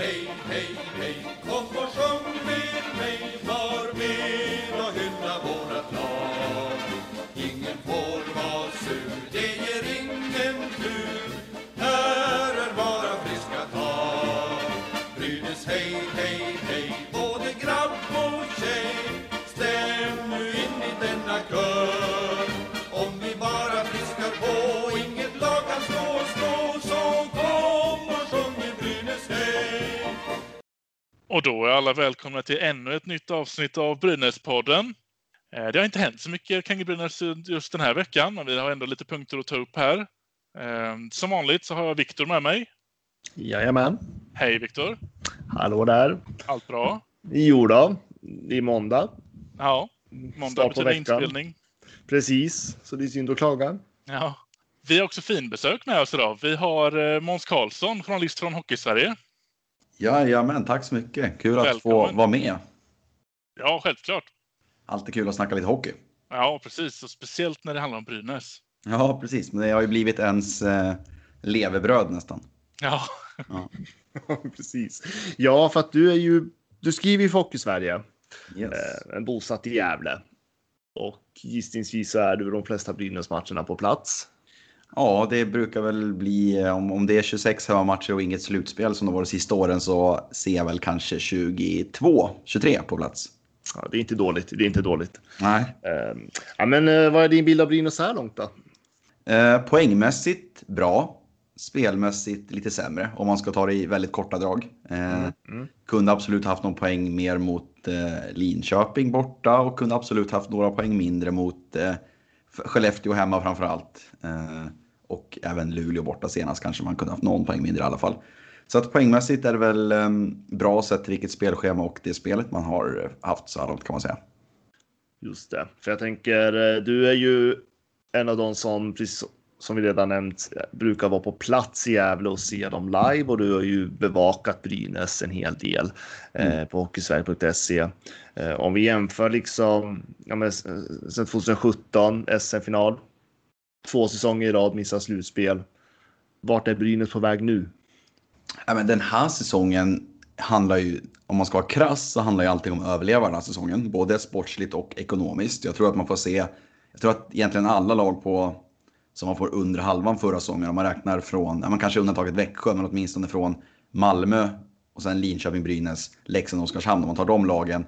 hej, hej, hej Och då är alla välkomna till ännu ett nytt avsnitt av Brynäspodden. Eh, Det har inte hänt så mycket kring Brynäs just den här veckan, men vi har ändå lite punkter att ta upp här. Eh, Som vanligt så har jag Viktor med mig. Jajamän. Hej Viktor! Hallå där. Allt bra? Jo då, det är måndag. Ja, måndag betyder veckan. inspelning. Precis, så det är synd att klaga. Ja. Vi har också finbesök med oss idag. Vi har eh, Måns Karlsson, journalist från Hockeysverige. Jajamän, tack så mycket. Kul att få Välkommen. vara med. Ja, självklart. Alltid kul att snacka lite hockey. Ja, precis. Och speciellt när det handlar om Brynäs. Ja, precis. Men det har ju blivit ens eh, levebröd nästan. Ja, Precis. Ja, för att du är ju, du skriver ju för Hockey-Sverige, Yes. eh, bosatt i Gävle. Och gissningsvis så är du de flesta Brynäs-matcherna på plats. Ja, det brukar väl bli, eh, om, om det är 26 hemmamatcher och inget slutspel som det var de sista åren så ser jag väl kanske 22, 23 på plats. Ja, det är inte dåligt. Det är inte dåligt. Nej. Eh, ja, men eh, vad är din bild av Brynäs så här långt då? Eh, poängmässigt bra. Spelmässigt lite sämre om man ska ta det i väldigt korta drag. Eh, mm. Kunde absolut haft någon poäng mer mot Linköping borta och kunde absolut haft några poäng mindre mot Skellefteå hemma framför allt. Och även Luleå borta senast kanske man kunde haft någon poäng mindre i alla fall. Så att poängmässigt är det väl eh, bra sett till vilket spelschema och det spelet man har eh, haft så här långt kan man säga. Just det, för jag tänker, eh, du är ju en av de som, precis som vi redan nämnt, eh, brukar vara på plats i Gävle och se dem live och du har ju bevakat Brynäs en hel del eh, på hockeysverige.se. Eh, om vi jämför liksom, ja men sen 2017, SM-final, två säsonger i rad, missar slutspel. Vart är Brynäs på väg nu? Ja, men den här säsongen handlar ju, om man ska vara krass, så handlar ju allting om att överleva den här säsongen. Både sportsligt och ekonomiskt. Jag tror att man får se, jag tror att egentligen alla lag på, som man får under halvan förra säsongen, om man räknar från, ja, man kanske undantaget Växjö, men åtminstone från Malmö och sen Linköping, Brynäs, Leksand och Oskarshamn. Om man tar de lagen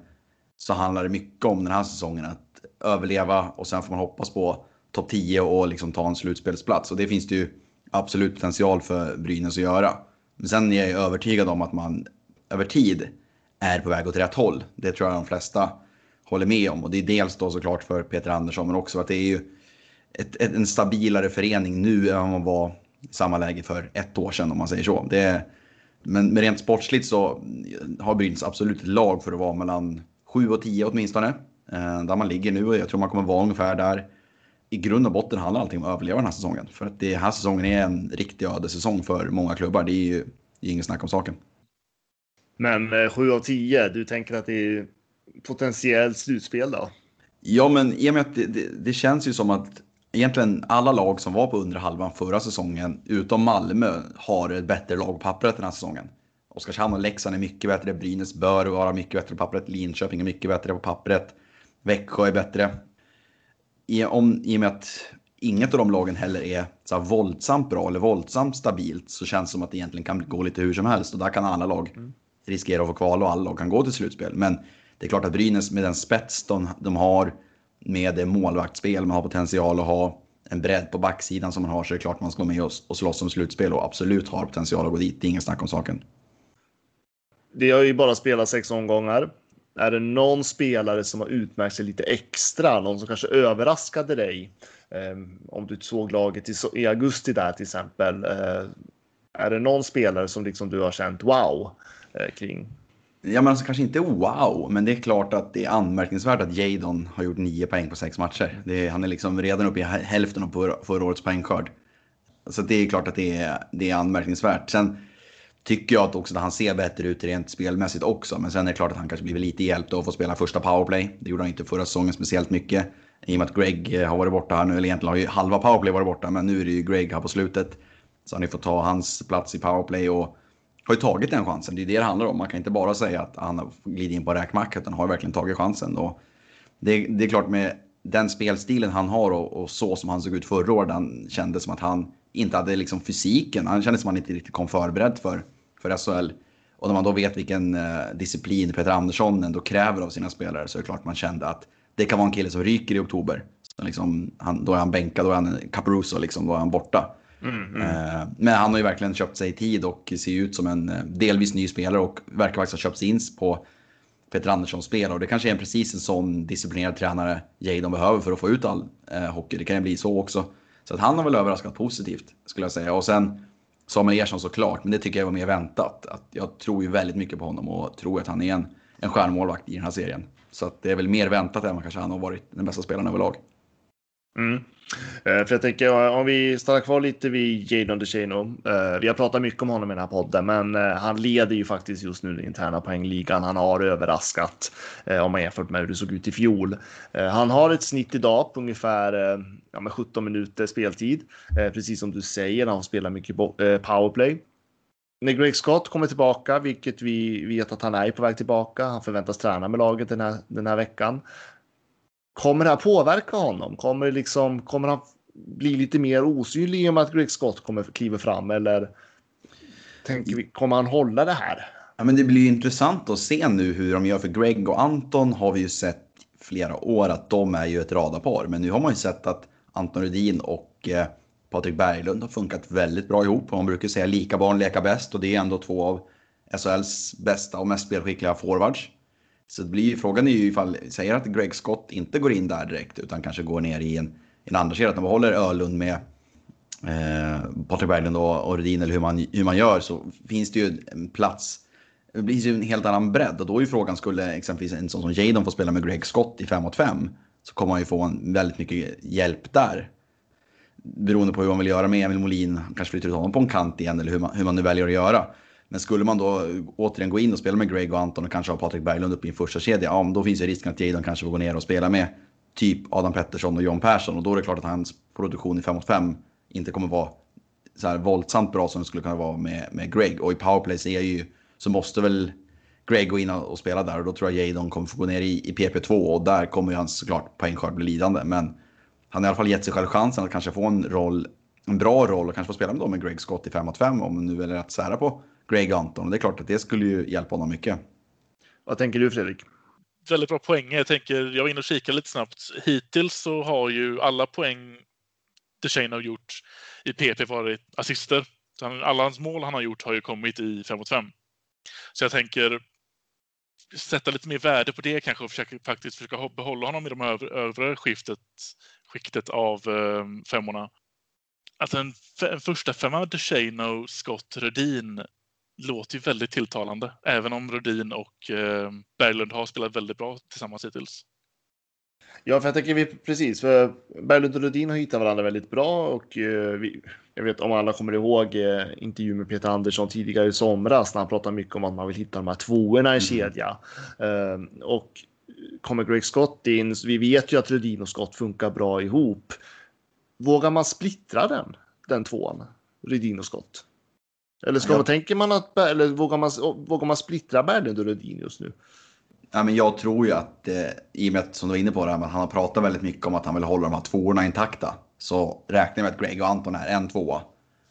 så handlar det mycket om den här säsongen att överleva och sen får man hoppas på topp 10 och liksom ta en slutspelsplats. Och det finns det ju absolut potential för Brynäs att göra. Men sen är jag övertygad om att man över tid är på väg åt rätt håll. Det tror jag de flesta håller med om. Och det är dels då såklart för Peter Andersson, men också att det är ju ett, ett, en stabilare förening nu än vad man var i samma läge för ett år sedan om man säger så. Det är, men, men rent sportsligt så har Brynäs absolut ett lag för att vara mellan 7 och 10 åtminstone. Eh, där man ligger nu och jag tror man kommer vara ungefär där. I grund och botten handlar allting om att överleva den här säsongen. För att det här säsongen är en riktig ödessäsong för många klubbar. Det är ju det är ingen snack om saken. Men eh, 7 av 10, du tänker att det är potentiellt slutspel då? Ja, men i och med att det, det, det känns ju som att egentligen alla lag som var på under halvan förra säsongen, utom Malmö, har ett bättre lag på pappret den här säsongen. Oskarshamn och Leksand är mycket bättre, Brynäs bör vara mycket bättre på pappret, Linköping är mycket bättre på pappret, Växjö är bättre. I, om, I och med att inget av de lagen heller är så här våldsamt bra eller våldsamt stabilt så känns det som att det egentligen kan gå lite hur som helst och där kan alla lag riskera att få kvala och alla lag kan gå till slutspel. Men det är klart att Brynäs med den spets de, de har, med det målvaktsspel man har potential att ha, en bredd på backsidan som man har så är det klart man ska med och, och slåss om slutspel och absolut har potential att gå dit. Det är ingen snack om saken. Det har ju bara spelat sex omgångar. Är det någon spelare som har utmärkt sig lite extra? Någon som kanske överraskade dig? Eh, om du såg laget i, i augusti där till exempel. Eh, är det någon spelare som liksom du har känt wow eh, kring? Ja, men alltså kanske inte wow, men det är klart att det är anmärkningsvärt att Jadon har gjort nio poäng på sex matcher. Det är, han är liksom redan uppe i hälften av förra, förra årets poängskörd. Så det är klart att det är, det är anmärkningsvärt. Sen tycker jag att också att han ser bättre ut rent spelmässigt också. Men sen är det klart att han kanske blivit lite hjälpt av att få spela första powerplay. Det gjorde han inte förra säsongen speciellt mycket. I och med att Greg eh, har varit borta här nu, eller egentligen har ju halva powerplay varit borta, men nu är det ju Greg här på slutet. Så han har ju fått ta hans plats i powerplay och har ju tagit den chansen. Det är det det handlar om. Man kan inte bara säga att han har glidit in på räkmacka utan har verkligen tagit chansen. Och det, det är klart med den spelstilen han har och, och, så som han såg ut förra året. Han kände som att han inte hade liksom fysiken. Han kände som att han inte riktigt kom förberedd för, för SHL. Och när man då vet vilken eh, disciplin Peter Andersson ändå kräver av sina spelare så är det klart man kände att det kan vara en kille som ryker i oktober. Så liksom, han, då är han bänkad, då är han Caparuso, liksom, då är han borta. Mm, mm. Eh, men han har ju verkligen köpt sig tid och ser ut som en eh, delvis ny spelare och verkar faktiskt ha köpt sig in på Peter Anderssons spel. Och det kanske är precis en sån disciplinerad tränare Jadon behöver för att få ut all eh, hockey. Det kan ju bli så också. Så att han har väl överraskat positivt skulle jag säga. Och sen Samuel Ersson såklart, men det tycker jag var mer väntat. Att jag tror ju väldigt mycket på honom och tror att han är en, en stjärnmålvakt i den här serien. Så att det är väl mer väntat än vad kanske han har varit den bästa spelaren överlag. Mm. Eh, för jag tänker om vi stannar kvar lite vid Jadon DeChano. Eh, vi har pratat mycket om honom i den här podden, men eh, han leder ju faktiskt just nu den interna poängligan. Han har överraskat om man jämfört med hur det såg ut i fjol. Han har ett snitt idag på ungefär ja, med 17 minuter speltid, precis som du säger. Han spelar mycket powerplay. När Greg Scott kommer tillbaka, vilket vi vet att han är på väg tillbaka, han förväntas träna med laget den här, den här veckan. Kommer det här påverka honom? Kommer, liksom, kommer han bli lite mer osynlig i och med att Greg Scott kommer kliva fram? Eller tänker vi, kommer han hålla det här? Ja, men det blir intressant att se nu hur de gör. För Greg och Anton har vi ju sett flera år att de är ju ett radarpar. Men nu har man ju sett att Anton Rudin och eh, Patrik Berglund har funkat väldigt bra ihop. Man brukar säga lika barn leka bäst och det är ändå två av SHLs bästa och mest spelskickliga forwards. Så det blir, frågan är ju ifall, säger att Greg Scott inte går in där direkt utan kanske går ner i en, en andra kedja, att man behåller Ölund med eh, Patrik Berglund och, och Rudin eller hur man, hur man gör så finns det ju en plats. Det blir ju en helt annan bredd och då är ju frågan, skulle exempelvis en sån som Jadon få spela med Greg Scott i 5 mot 5 så kommer han ju få en väldigt mycket hjälp där. Beroende på hur man vill göra med Emil Molin, kanske flyttar ut honom på en kant igen eller hur man, hur man nu väljer att göra. Men skulle man då återigen gå in och spela med Greg och Anton och kanske ha Patrik Berglund uppe i en första kedja, ja, då finns ju risken att Jadon kanske får gå ner och spela med typ Adam Pettersson och John Persson och då är det klart att hans produktion i 5 mot 5 inte kommer vara så här våldsamt bra som det skulle kunna vara med, med Greg. Och i powerplay så, är ju, så måste väl Greg gå in och spela där och då tror jag Jadon kommer få gå ner i, i PP2 och där kommer ju hans såklart poängskörd bli lidande. Men han har i alla fall gett sig själv chansen att kanske få en roll, en bra roll och kanske få spela med, med Greg Scott i 5 mot 5 om man nu väljer att sära på Greg Anton. Det är klart att det skulle ju hjälpa honom mycket. Vad tänker du Fredrik? Väldigt bra poäng. Jag tänker, jag var inne och kikade lite snabbt. Hittills så har ju alla poäng DeShane har gjort i PP varit assister. Alla hans mål han har gjort har ju kommit i 5 mot 5. Så jag tänker sätta lite mer värde på det kanske och försöka, faktiskt försöka behålla honom i de övre skiftet, skiktet av eh, femmorna. Alltså en, en första femma DeShane Scott Rudin låter ju väldigt tilltalande. Även om Rudin och eh, Berglund har spelat väldigt bra tillsammans hittills. Ja, för jag tänker vi precis, för Berglund och Rudin har hittat varandra väldigt bra och eh, vi, jag vet om alla kommer ihåg eh, intervjun med Peter Andersson tidigare i somras när han pratade mycket om att man vill hitta de här tvåorna i mm. kedja. Eh, och kommer Greg Scott in, vi vet ju att Rudin och Scott funkar bra ihop. Vågar man splittra den, den tvåan, Rudin och Scott? Eller ska ja. man, tänker man att, eller vågar man, vågar man splittra Berglund och Rudin just nu? Ja, men jag tror ju att, eh, i och med att, som du var inne på, det här, han har pratat väldigt mycket om att han vill hålla de här tvåorna intakta. Så räknar jag med att Greg och Anton är en tvåa.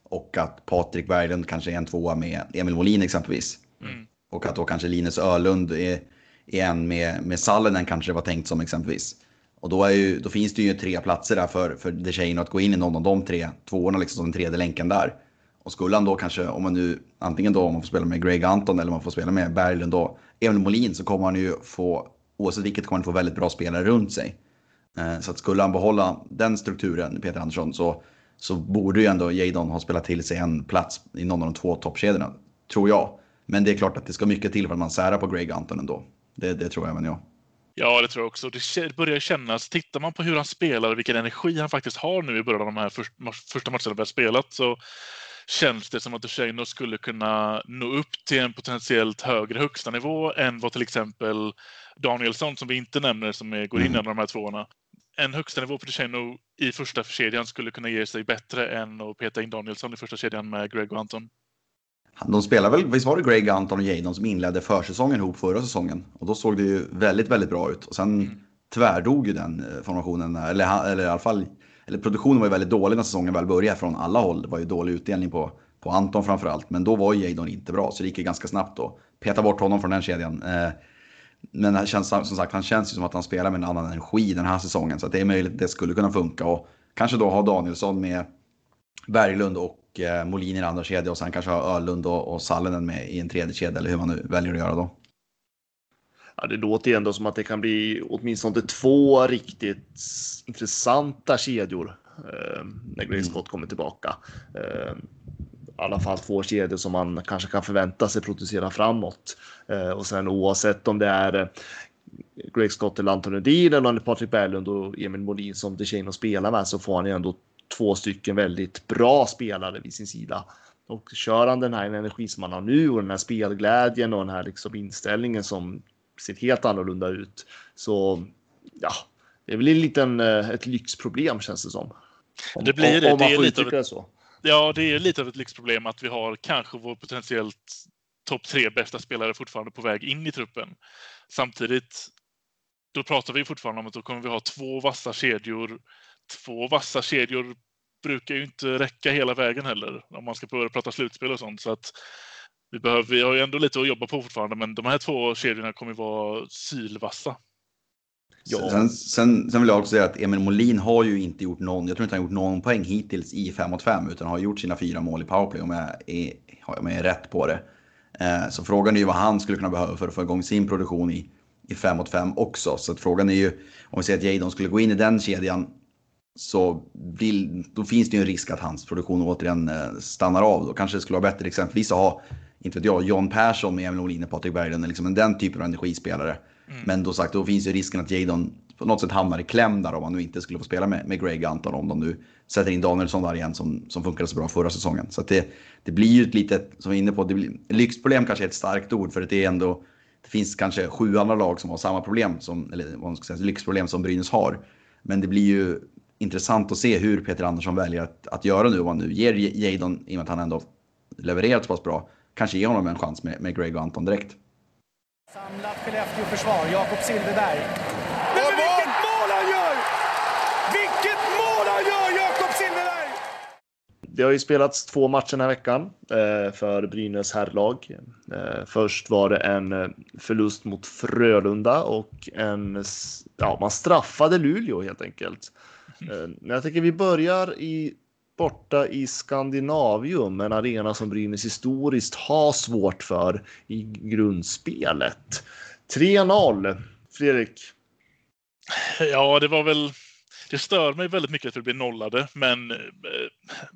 Och att Patrik Berglund kanske är en tvåa med Emil Molin exempelvis. Mm. Och att då kanske Linus Ölund är, är en med, med Sallinen kanske det var tänkt som exempelvis. Och då, är ju, då finns det ju tre platser där för, för DeShane att gå in i någon av de tre tvåorna, liksom som den tredje länken där. Och skulle han då kanske, om man nu, antingen då om man får spela med Greg Anton eller om man får spela med Berglund då, Emil Molin så kommer han ju få, oavsett vilket kommer han få väldigt bra spelare runt sig. Eh, så att skulle han behålla den strukturen, Peter Andersson, så, så borde ju ändå Jadon ha spelat till sig en plats i någon av de två toppkedjorna, tror jag. Men det är klart att det ska mycket till för att man särar på Greg Anton ändå. Det, det tror jag även jag. Ja, det tror jag också. Det börjar kännas, tittar man på hur han spelar och vilken energi han faktiskt har nu i början av de här första matcherna vi har spelat så känns det som att Duchene skulle kunna nå upp till en potentiellt högre högsta nivå än vad till exempel Danielsson, som vi inte nämner, som är, går in mm. i de här tvåorna. En högsta nivå på Duchene i första kedjan skulle kunna ge sig bättre än att peta in Danielsson i första kedjan med Greg och Anton. de spelar väl, visst var det Greg Anton och Jadon som inledde försäsongen ihop förra säsongen? Och då såg det ju väldigt, väldigt bra ut. Och sen mm. tvärdog ju den eh, formationen, eller, eller i alla fall, eller produktionen var ju väldigt dålig när säsongen väl började från alla håll. Det var ju dålig utdelning på, på Anton framförallt, men då var ju Jadon inte bra, så det gick ju ganska snabbt då. Peta bort honom från den kedjan. Eh, men han känns, som sagt, han känns ju som att han spelar med en annan energi den här säsongen, så det är möjligt att det skulle kunna funka. Och kanske då ha Danielsson med Berglund och eh, Molin i den andra kedjan och sen kanske ha Öhlund och, och Sallinen med i en tredje kedja eller hur man nu väljer att göra då. Ja, det låter ju ändå som att det kan bli åtminstone två riktigt intressanta kedjor eh, när Greg Scott kommer tillbaka. Eh, I alla fall två kedjor som man kanske kan förvänta sig producera framåt. Eh, och sen oavsett om det är eh, Greg Scott eller Anton Edin eller Patrik Berglund och Emil Molin som DeShane spelar med så får han ju ändå två stycken väldigt bra spelare vid sin sida. Och kör han den här energi som han har nu och den här spelglädjen och den här liksom inställningen som ser helt annorlunda ut. Så ja, det är väl en liten, eh, ett lyxproblem känns det som. Om, det blir det. Om man det får uttrycka det så. Ja, det är lite av ett lyxproblem att vi har kanske vår potentiellt topp tre bästa spelare fortfarande på väg in i truppen. Samtidigt, då pratar vi fortfarande om att då kommer vi ha två vassa kedjor två vassa kedjor brukar ju inte räcka hela vägen heller om man ska börja prata slutspel och sånt. Så att vi, behöver, vi har ju ändå lite att jobba på fortfarande, men de här två kedjorna kommer vara sylvassa. Ja. Sen, sen, sen, vill jag också säga att Emil Molin har ju inte gjort någon, jag tror inte han har gjort någon poäng hittills i 5 mot 5 utan har gjort sina fyra mål i powerplay om jag är, om jag är rätt på det. Eh, så frågan är ju vad han skulle kunna behöva för att få igång sin produktion i, i 5 mot 5 också. Så att frågan är ju om vi säger att Jadon skulle gå in i den kedjan så vill, då finns det ju en risk att hans produktion återigen eh, stannar av. Då kanske det skulle vara bättre exempelvis att ha, inte vet jag, John Persson med Emil Olin och Patrik Berglund, liksom den typen av energispelare. Mm. Men då sagt, då finns ju risken att Jadon på något sätt hamnar i kläm där om han nu inte skulle få spela med, med Greg Anton om de nu sätter in Danielsson där igen som, som funkade så bra förra säsongen. Så det, det blir ju ett litet, som vi är inne på, det blir, lyxproblem kanske är ett starkt ord för det är ändå, det finns kanske sju andra lag som har samma problem, som, eller vad man ska säga, lyxproblem som Brynäs har. Men det blir ju intressant att se hur Peter Andersson väljer att, att göra nu. Om han nu ger Jadon, i och med att han ändå levererat så pass bra, kanske ge honom en chans med, med Greg och Anton direkt. Samlat Skellefteå-försvar, Jakob Silfverberg. Men, vilket mål han gör! Vilket mål han gör, Jakob Silfverberg! Det har ju spelats två matcher den här veckan eh, för Brynäs herrlag. Eh, först var det en eh, förlust mot Frölunda och en, ja, man straffade Luleå helt enkelt. Jag tänker vi börjar i, borta i Skandinavium, en arena som Brynäs historiskt har svårt för i grundspelet. 3-0. Fredrik? Ja, det var väl... Det stör mig väldigt mycket att vi blir nollade, men eh,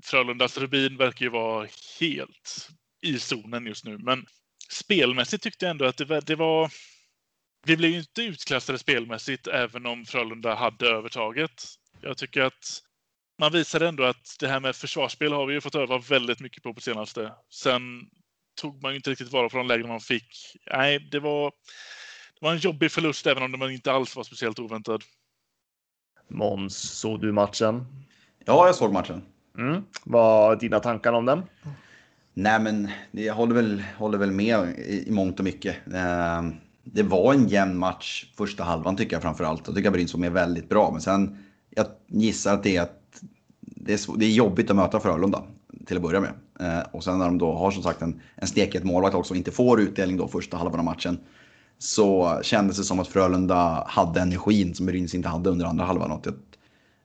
Frölundas Rubin verkar ju vara helt i zonen just nu. Men spelmässigt tyckte jag ändå att det, det var... Vi blev ju inte utklassade spelmässigt, även om Frölunda hade övertaget. Jag tycker att man visar ändå att det här med försvarsspel har vi ju fått öva väldigt mycket på på senaste. Sen tog man ju inte riktigt vara på de lägen man fick. Nej, det var, det var en jobbig förlust även om den inte alls var speciellt oväntad. Måns, såg du matchen? Ja, jag såg matchen. Mm. Vad är dina tankar om den? Nej, men jag håller väl, håller väl med i, i mångt och mycket. Eh, det var en jämn match första halvan tycker jag framför allt. Jag tycker att Brynäs var med väldigt bra, men sen jag gissar att det är, att det är, det är jobbigt att möta Frölunda till att börja med. Eh, och sen när de då har som sagt en, en stekhet målvakt också och inte får utdelning då första halvan av matchen. Så kändes det som att Frölunda hade energin som Brynäs inte hade under andra halvan.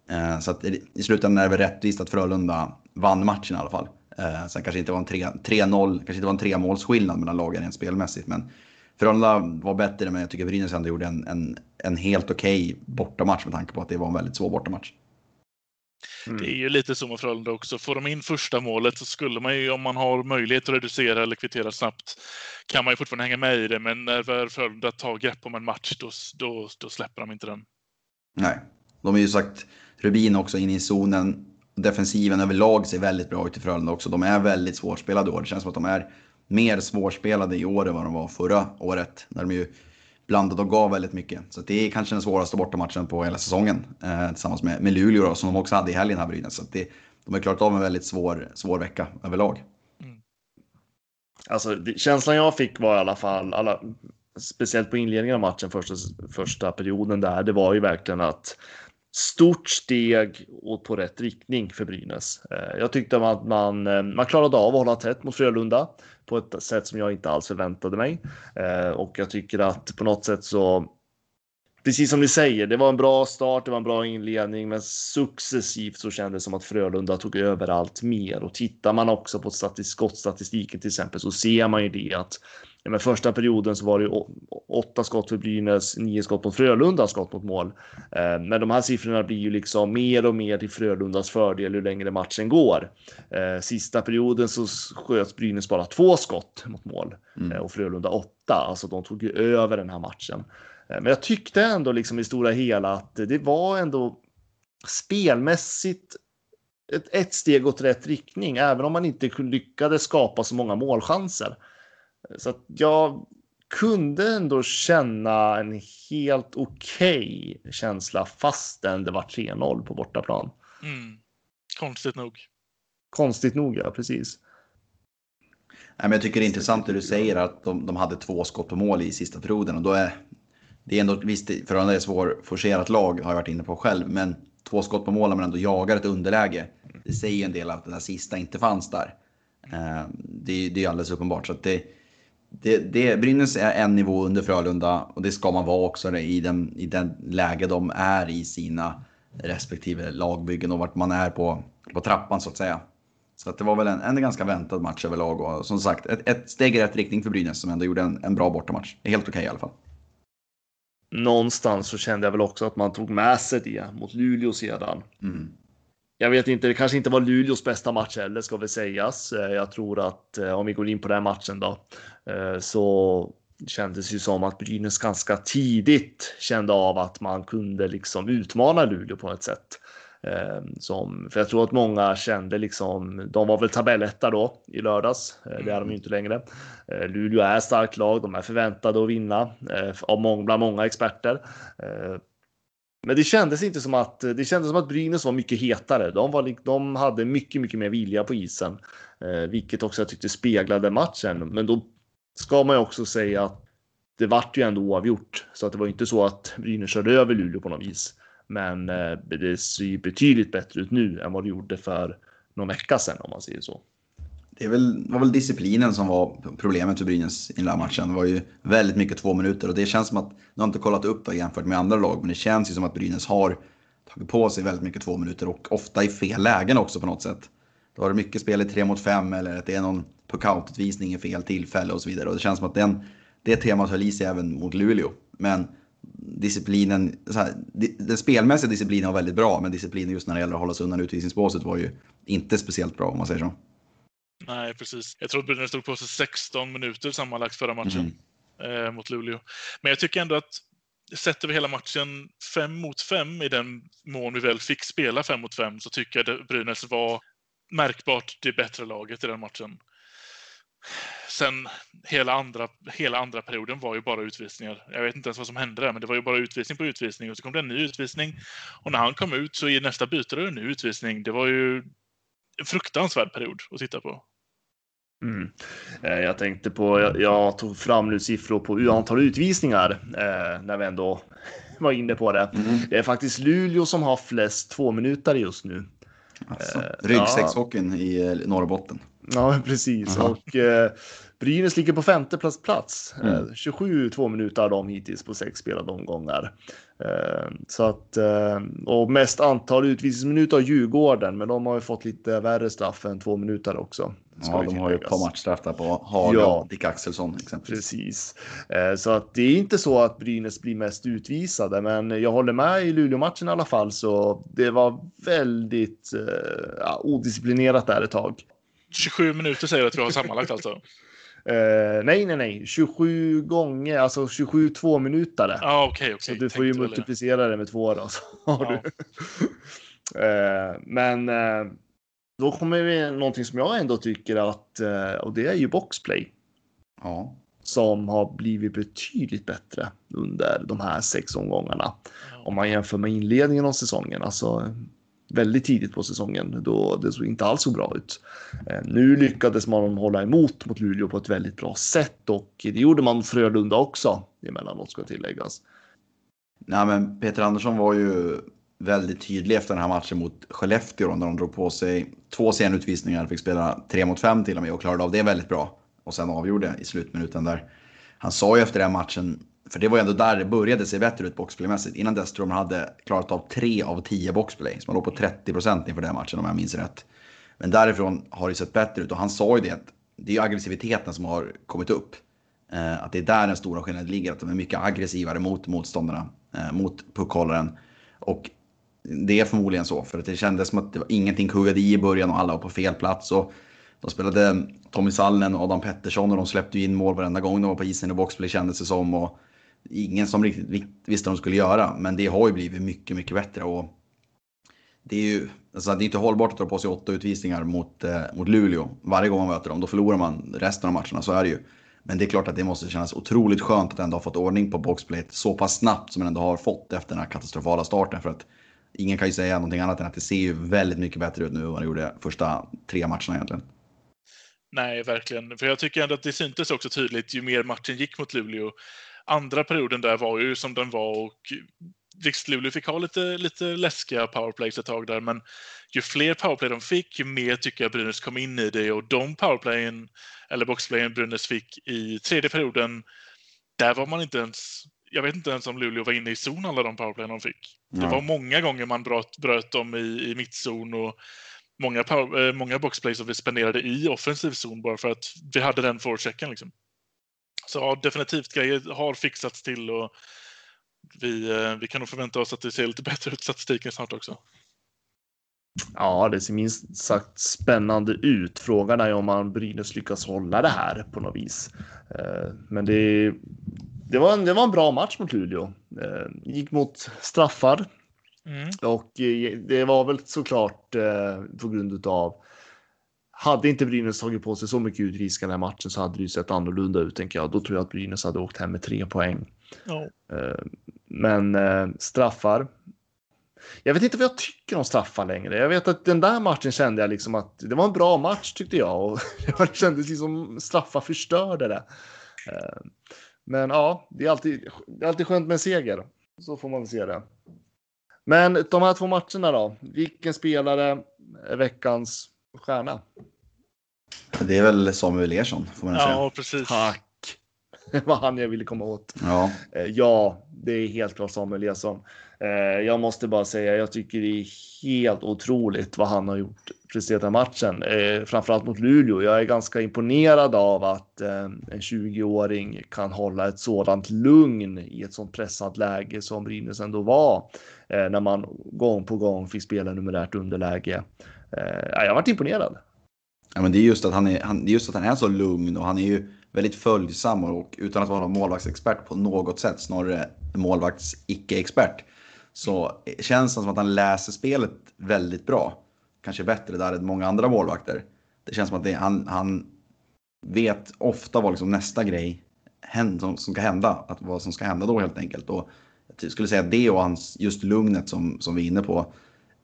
Eh, så att i slutändan är det väl rättvist att Frölunda vann matchen i alla fall. Eh, sen kanske inte var en 3-0, kanske inte var en tremålsskillnad mellan lagen rent spelmässigt. Men Frölunda var bättre, men jag tycker Brynäs ändå gjorde en, en, en helt okej okay bortamatch med tanke på att det var en väldigt svår bortamatch. Mm. Det är ju lite så med Frölunda också. Får de in första målet så skulle man ju, om man har möjlighet att reducera eller kvittera snabbt, kan man ju fortfarande hänga med i det. Men när Frölunda tar grepp om en match, då, då, då släpper de inte den. Nej, de har ju sagt Rubin också in i zonen. Defensiven överlag ser väldigt bra ut i Frölunda också. De är väldigt svårspelade år. Det känns som att de är mer svårspelade i år än vad de var förra året. När de ju blandade och gav väldigt mycket. Så det är kanske den svåraste bortamatchen på hela säsongen. Eh, tillsammans med, med Luleå då, som de också hade i helgen här Brynäs. Så det, de har klarat av en väldigt svår, svår vecka överlag. Mm. Alltså, det, känslan jag fick var i alla fall, alla, speciellt på inledningen av matchen, första, första perioden där, det var ju verkligen att stort steg och på rätt riktning för Brynäs. Eh, jag tyckte att man, man eh, klarade av att hålla tätt mot Frölunda på ett sätt som jag inte alls förväntade mig. Eh, och jag tycker att på något sätt så precis som ni säger, det var en bra start, det var en bra inledning, men successivt så kändes det som att Frölunda tog över allt mer. Och tittar man också på skottstatistiken till exempel så ser man ju det att men första perioden så var det åtta skott för Brynäs, nio skott mot Frölunda, skott mot mål. Eh, men de här siffrorna blir ju liksom mer och mer till Frölundas fördel ju längre matchen går. Eh, sista perioden så sköt Brynäs bara två skott mot mål mm. Eh, och Frölunda åtta, alltså de tog ju över den här matchen. Men jag tyckte ändå liksom i stora hela att det var ändå spelmässigt ett, ett steg åt rätt riktning, även om man inte lyckades skapa så många målchanser. Så att jag kunde ändå känna en helt okej okay känsla fastän det var 3-0 på bortaplan. Mm. Konstigt nog. Konstigt nog, ja, precis. Nej, men jag tycker det är intressant det du säger att de, de hade två skott på mål i sista perioden och då är det är ändå visst, för det är ett svårforcerat lag har jag varit inne på själv, men två skott på mål men ändå jagar ett underläge. Det säger en del av att den där sista inte fanns där. Eh, det, det är alldeles uppenbart så att det det, det, Brynäs är en nivå under Frölunda och det ska man vara också i den, i den läge de är i sina respektive lagbyggen och vart man är på, på trappan så att säga. Så att det var väl en, en ganska väntad match överlag och som sagt ett, ett steg i rätt riktning för Brynäs som ändå gjorde en, en bra bortamatch. Helt okej okay, i alla fall. Någonstans så kände jag väl också att man tog med sig det mot Luleå sedan. Mm jag vet inte, det kanske inte var Luleås bästa match heller ska väl sägas. Eh, jag tror att eh, om vi går in på den matchen då eh, så kändes ju som att Brynäs ganska tidigt kände av att man kunde liksom utmana Luleå på ett sätt. Som, för jag tror att många kände liksom, de var väl tabelletta då i lördags. Det är de ju mm. inte längre. Luleå är starkt lag, de är förväntade att vinna av många, bland många experter. Men det kändes inte som att det kändes som att Brynäs var mycket hetare. De, var, de hade mycket, mycket mer vilja på isen, eh, vilket också jag tyckte speglade matchen. Men då ska man ju också säga att det vart ju ändå oavgjort så att det var inte så att Brynäs körde över Luleå på något vis. Men eh, det ser ju betydligt bättre ut nu än vad det gjorde för någon vecka sedan om man säger så det väl, var väl disciplinen som var problemet för Brynäs i den här matchen. Det var ju väldigt mycket två minuter och det känns som att, nu har inte kollat upp det jämfört med andra lag, men det känns ju som att Brynäs har tagit på sig väldigt mycket två minuter och ofta i fel lägen också på något sätt. Då har det mycket spel i tre mot fem eller att det är någon puckoututvisning i fel tillfälle och så vidare. Och det känns som att den, det temat höll i sig även mot Luleå. Men disciplinen, här, den spelmässiga disciplinen var väldigt bra, men disciplinen just när det gäller att hålla sig undan utvisningsbåset var ju inte speciellt bra om man säger så. Nej, precis. Jag tror att Brynäs stod på sig 16 minuter sammanlagt förra matchen mm. eh, mot Luleå. Men jag tycker ändå att sätter vi hela matchen fem mot fem i den mån vi väl fick spela fem mot fem så tycker jag att Brynäs var märkbart det bättre laget i den matchen. Sen hela andra, hela andra perioden var ju bara utvisningar. Jag vet inte ens vad som hände där, men det var ju bara utvisning på utvisning och så kom det en ny utvisning. Och när han kom ut så i nästa byte var det en ny utvisning. Det var ju en fruktansvärd period att titta på. Mm. Eh, jag tänkte på, jag, jag, tog fram nu siffror på antal utvisningar eh, när vi ändå var inne på det. Mm. Det är faktiskt Luleå som har flest två minuter just nu. Alltså, eh, ryggsäckshockeyn ja. i Norrbotten. Ja, precis. Aha. Och eh, Brynäs ligger på femte plats. plats. Mm. Eh, 27 två minuter har de hittills på sex spelade omgångar. Så att, och mest antal utvisningsminuter har Djurgården, men de har ju fått lite värre straff än två minuter också. Ja, de har ju ett par matchstraff där på Haga ja, och Dick Axelsson exempelvis. Precis. Eh, så att det är inte så att Brynäs blir mest utvisade, men jag håller med i Luleå-matchen i alla fall, så det var väldigt ja, odisciplinerat där ett tag. 27 minuter säger du att vi har sammanlagt alltså? Uh, nej, nej, nej. 27 gånger, alltså 27 två minuter. Ah, okay, okay. Så du får ju multiplicera det med två då. Ja. uh, men uh, då kommer vi någonting som jag ändå tycker att, och det är ju boxplay. Ja. Som har blivit betydligt bättre under de här sex omgångarna. Ja. Om man jämför med inledningen av säsongen. Alltså, väldigt tidigt på säsongen då det såg inte alls så bra ut. Eh, nu lyckades man hålla emot mot Luleå på ett väldigt bra sätt och det gjorde man Frölunda också emellanåt ska tilläggas. Nej, men Peter Andersson var ju väldigt tydlig efter den här matchen mot Skellefteå när de drog på sig två senutvisningar, fick spela tre mot fem till och med och klarade av det väldigt bra. Och sen avgjorde i slutminuten där. Han sa ju efter den matchen, för det var ju ändå där det började se bättre ut boxplaymässigt. Innan dess tror jag man hade klarat av tre av tio boxplay. Så man låg på 30 procent inför den matchen om jag minns rätt. Men därifrån har det sett bättre ut och han sa ju det att det är aggressiviteten som har kommit upp. Eh, att det är där den stora skillnaden ligger, att de är mycket aggressivare mot motståndarna, eh, mot puckhållaren. Och det är förmodligen så, för att det kändes som att det var ingenting kuggade i i början och alla var på fel plats. Och de spelade Tommy Sallen och Adam Pettersson och de släppte in mål varenda gång de var på isen i boxplay kändes det som. Och ingen som riktigt visste vad de skulle göra, men det har ju blivit mycket, mycket bättre. Och det är ju alltså det är inte hållbart att dra på sig åtta utvisningar mot, eh, mot Luleå varje gång man möter dem. Då förlorar man resten av matcherna, så är det ju. Men det är klart att det måste kännas otroligt skönt att ändå ha fått ordning på boxplay så pass snabbt som man ändå har fått efter den här katastrofala starten. För att ingen kan ju säga någonting annat än att det ser ju väldigt mycket bättre ut nu än vad det gjorde första tre matcherna egentligen. Nej, verkligen. För jag tycker ändå att det syntes också tydligt ju mer matchen gick mot Luleå. Andra perioden där var ju som den var och visst, Luleå fick ha lite, lite läskiga powerplays ett tag där, men ju fler powerplay de fick, ju mer tycker jag Brynäs kom in i det och de powerplayen, eller boxplayen Brynäs fick i tredje perioden, där var man inte ens jag vet inte ens om Luleå var inne i zon alla de powerplay de fick. Det var många gånger man bröt, bröt dem i, i mittzon och många, power, eh, många boxplays som vi spenderade i offensiv zon bara för att vi hade den forechecken. Liksom. Så ja, definitivt grejer har fixats till och vi, eh, vi kan nog förvänta oss att det ser lite bättre ut statistiken snart också. Ja, det ser minst sagt spännande ut. Frågan är om man Brynäs lyckas hålla det här på något vis. Eh, men det, det, var, en, det var en bra match mot Luleå. Gick mot straffar Mm. Och eh, det var väl såklart eh, på grund av hade inte Brynäs tagit på sig så mycket utvisningar den här matchen så hade det ju sett annorlunda ut tänker jag. Då tror jag att Brynäs hade åkt hem med tre poäng. Oh. Men eh, straffar. Jag vet inte vad jag tycker om straffar längre. Jag vet att den där matchen kände jag liksom att det var en bra match tyckte jag och det kändes liksom straffar förstörde det. Men ja, det är alltid, det är alltid skönt med en seger. Så får man väl se det. Men de här två matcherna då? Vilken spelare är veckans stjärna? Det är väl Samuel Ersson får man ja, säga. Ja, precis. Tack. Det var han jag ville komma åt. Ja, eh, ja det är helt klart Samuel Ersson. Eh, jag måste bara säga, jag tycker det är helt otroligt vad han har gjort presterat den matchen, eh, framförallt mot Luleå. Jag är ganska imponerad av att eh, en 20-åring kan hålla ett sådant lugn i ett sådant pressat läge som Brynäs ändå var eh, när man gång på gång fick spela numerärt underläge. Eh, jag har varit imponerad. Ja, men det är just att han är, han, det är just att han är så lugn och han är ju väldigt följsam och utan att vara målvaktsexpert på något sätt, snarare målvakts icke-expert, så eh, känns det som att han läser spelet väldigt bra. Kanske bättre där än många andra målvakter. Det känns som att det, han, han vet ofta vad liksom nästa grej händer, som, som ska hända. Att vad som ska hända då helt enkelt. Och jag skulle säga att det och hans, just lugnet som, som vi är inne på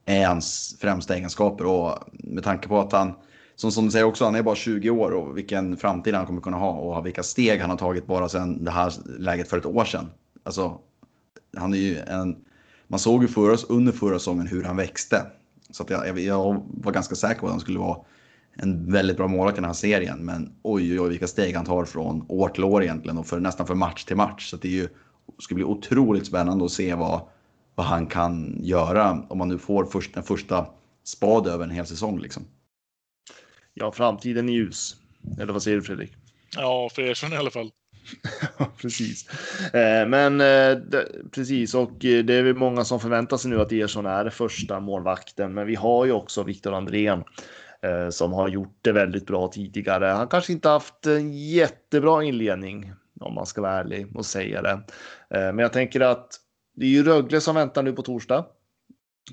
är hans främsta egenskaper. Och med tanke på att han som, som du säger också, han är bara 20 år och vilken framtid han kommer kunna ha och vilka steg han har tagit bara sedan det här läget för ett år sedan. Alltså, han är ju en... Man såg ju förra, under förra säsongen hur han växte. Så att jag, jag, var ganska säker på att han skulle vara en väldigt bra målvakt i den här serien. Men oj, oj, oj, vilka steg han tar från år till år egentligen och för, nästan för match till match. Så det är ju, ska bli otroligt spännande att se vad, vad han kan göra om man nu får först, en första spad över en hel säsong. Liksom ja, framtiden är ljus. Eller vad säger du Fredrik? Ja, för Ersson i alla fall. precis. Eh, men eh, precis, och eh, det är väl många som förväntar sig nu att Ersson är första målvakten. Men vi har ju också Viktor Andrén eh, som har gjort det väldigt bra tidigare. Han kanske inte haft en jättebra inledning om man ska vara ärlig och säga det. Eh, men jag tänker att det är ju Rögle som väntar nu på torsdag.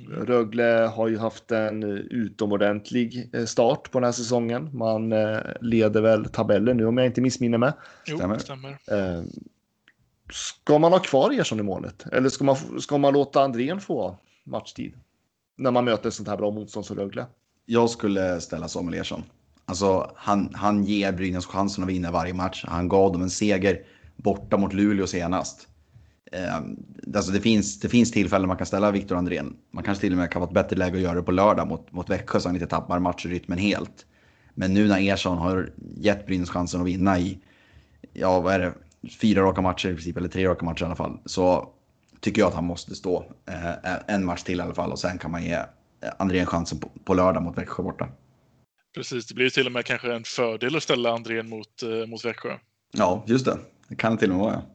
Rögle har ju haft en utomordentlig eh, start på den här säsongen. Man eh, leder väl tabellen nu om jag inte missminner mig. Jo, stämmer. stämmer. Eh, ska man ha kvar Ersson i målet? Eller ska man, ska man låta Andrén få matchtid? när man möter sånt här bra motstånd som Rögle. Jag skulle ställa Samuel Ersson. Alltså, han, han ger Brynäs chansen att vinna varje match. Han gav dem en seger borta mot Luleå senast. Eh, alltså det, finns, det finns tillfällen man kan ställa Viktor Andrén. Man kanske till och med kan vara ett bättre läge att göra det på lördag mot, mot Växjö så han inte tappar matchrytmen helt. Men nu när Ersson har gett Brynäs chansen att vinna i, ja vad är det, fyra raka matcher i princip, eller tre raka matcher i alla fall, så tycker jag att han måste stå eh, en match till i alla fall och sen kan man ge Andrén chansen på, på lördag mot Växjö borta. Precis, det blir till och med kanske en fördel att ställa Andrén mot, eh, mot Växjö. Ja, just det. Det kan det till och med vara. Ja.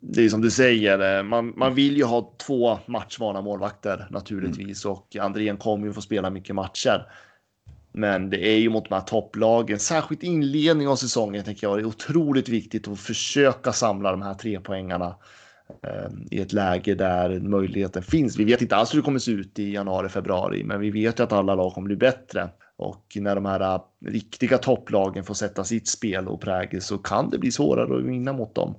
Det är som du säger, eh, man, man vill ju ha två matchvana målvakter naturligtvis mm. och Andrén kommer ju få spela mycket matcher. Men det är ju mot de här topplagen, särskilt inledning av säsongen tänker jag, det är otroligt viktigt att försöka samla de här tre poängarna eh, i ett läge där möjligheten finns. Vi vet inte alls hur det kommer se ut i januari, februari, men vi vet ju att alla lag kommer bli bättre. Och när de här äh, riktiga topplagen får sätta sitt spel och prägel så kan det bli svårare att vinna mot dem.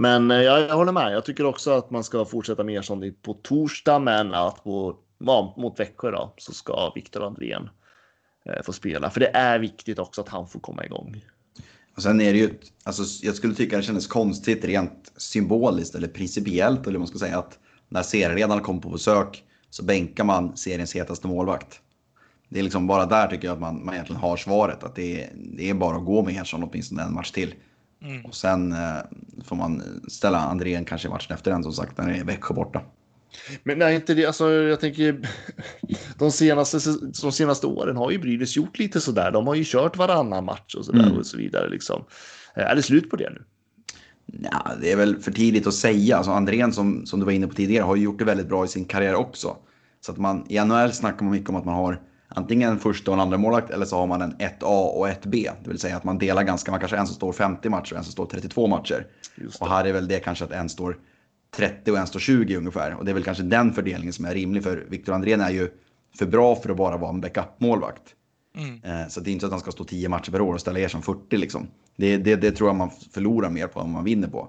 Men eh, jag, jag håller med. Jag tycker också att man ska fortsätta med Ersson på torsdag, men att på, ja, mot Växjö då, så ska Viktor Andrén eh, få spela. För det är viktigt också att han får komma igång. Och sen är det ju, alltså, jag skulle tycka det kändes konstigt rent symboliskt eller principiellt, eller man ska säga, att när serieledaren kom på besök så bänkar man seriens hetaste målvakt. Det är liksom bara där tycker jag att man, man egentligen har svaret. Att det är, det är bara att gå med Ersson åtminstone en match till. Mm. Och sen eh, får man ställa Andrén kanske matchen efter den som sagt när det är Växjö borta. Men nej, inte det. Alltså, jag tänker de senaste, de senaste åren har ju Brynäs gjort lite sådär. De har ju kört varannan match och så där mm. och så vidare liksom. Är det slut på det nu? Ja, det är väl för tidigt att säga. Alltså Andrén som, som du var inne på tidigare har ju gjort det väldigt bra i sin karriär också. Så att man, i NHL snackar man mycket om att man har antingen en första och en andra målvakt eller så har man en 1A och 1B. Det vill säga att man delar ganska, man kanske en som står 50 matcher och en som står 32 matcher. Och här är väl det kanske att en står 30 och en står 20 ungefär. Och det är väl kanske den fördelningen som är rimlig för Viktor Andrén är ju för bra för att bara vara en backup-målvakt. Mm. Eh, så det är inte så att han ska stå 10 matcher per år och ställa er som 40 liksom. Det, det, det tror jag man förlorar mer på än man vinner på.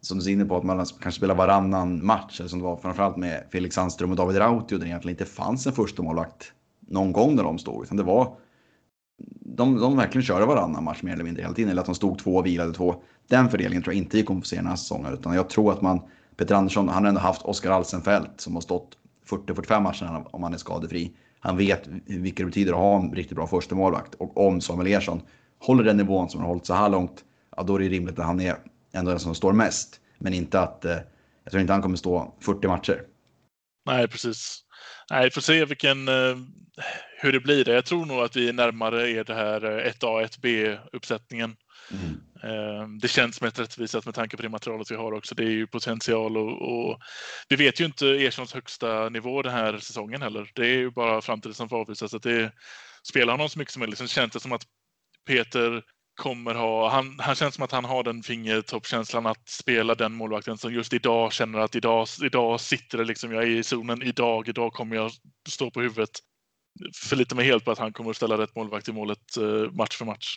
Som du är inne på att man kanske spelar varannan match, eller som det var framförallt med Felix Sandström och David Rautio, där det egentligen inte fanns en första målvakt någon gång när de stod. Utan det var, de, de verkligen körde varannan match mer eller mindre hela tiden. Eller att de stod två och vilade två. Den fördelningen tror jag inte vi kommer få se den här säsongen. Utan jag tror att man, Peter Andersson, han har ändå haft Oskar Alsenfelt som har stått 40-45 matcher om han är skadefri. Han vet vilka det betyder att ha en riktigt bra första målvakt Och om Samuel Ersson håller den nivån som han har hållit så här långt, ja, då är det rimligt att han är ändå den som står mest. Men inte att, eh, jag tror inte han kommer stå 40 matcher. Nej, precis. Nej, får se vilken, eh, hur det blir. Jag tror nog att vi är närmare är det här 1A, eh, 1B-uppsättningen. Mm. Eh, det känns mest rättvisat med tanke på det materialet vi har också. Det är ju potential och, och vi vet ju inte Erssons högsta nivå den här säsongen heller. Det är ju bara framtiden som får. Att det spelar honom så mycket som möjligt. Sen känns det som att Peter kommer ha, han, han känns som att han har den fingertoppkänslan att spela den målvakten som just idag känner att idag, idag sitter det liksom, jag är i zonen idag, idag kommer jag stå på huvudet. Förlitar mig helt på att han kommer att ställa rätt målvakt i målet eh, match för match.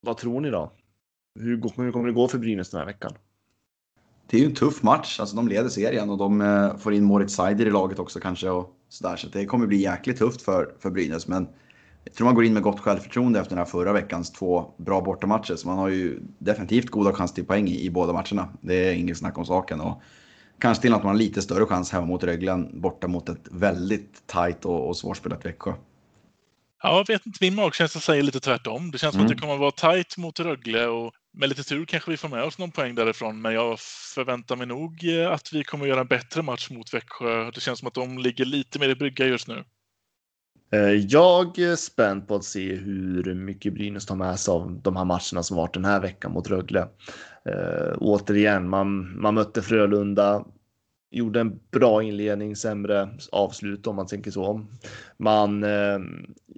Vad tror ni då? Hur, hur kommer det gå för Brynäs den här veckan? Det är ju en tuff match. Alltså, de leder serien och de eh, får in Moritz Seider i laget också kanske. Och sådär. Så det kommer bli jäkligt tufft för, för Brynäs. Men jag tror man går in med gott självförtroende efter den här förra veckans två bra bortamatcher. Så man har ju definitivt goda chanser till poäng i, i båda matcherna. Det är inget snack om saken. Och kanske till att man har lite större chans hemma mot Rögle än borta mot ett väldigt tajt och, och svårspelat Växjö. Ja, jag vet inte, min magkänsla säger lite tvärtom. Det känns som mm. att det kommer att vara tajt mot Rögle och med lite tur kanske vi får med oss någon poäng därifrån. Men jag förväntar mig nog att vi kommer att göra en bättre match mot Växjö. Det känns som att de ligger lite mer i brygga just nu. Eh, jag är spänd på att se hur mycket Brynäs tar med sig av de här matcherna som varit den här veckan mot Rögle. Eh, återigen, man, man mötte Frölunda, gjorde en bra inledning, sämre avslut om man tänker så. Man eh,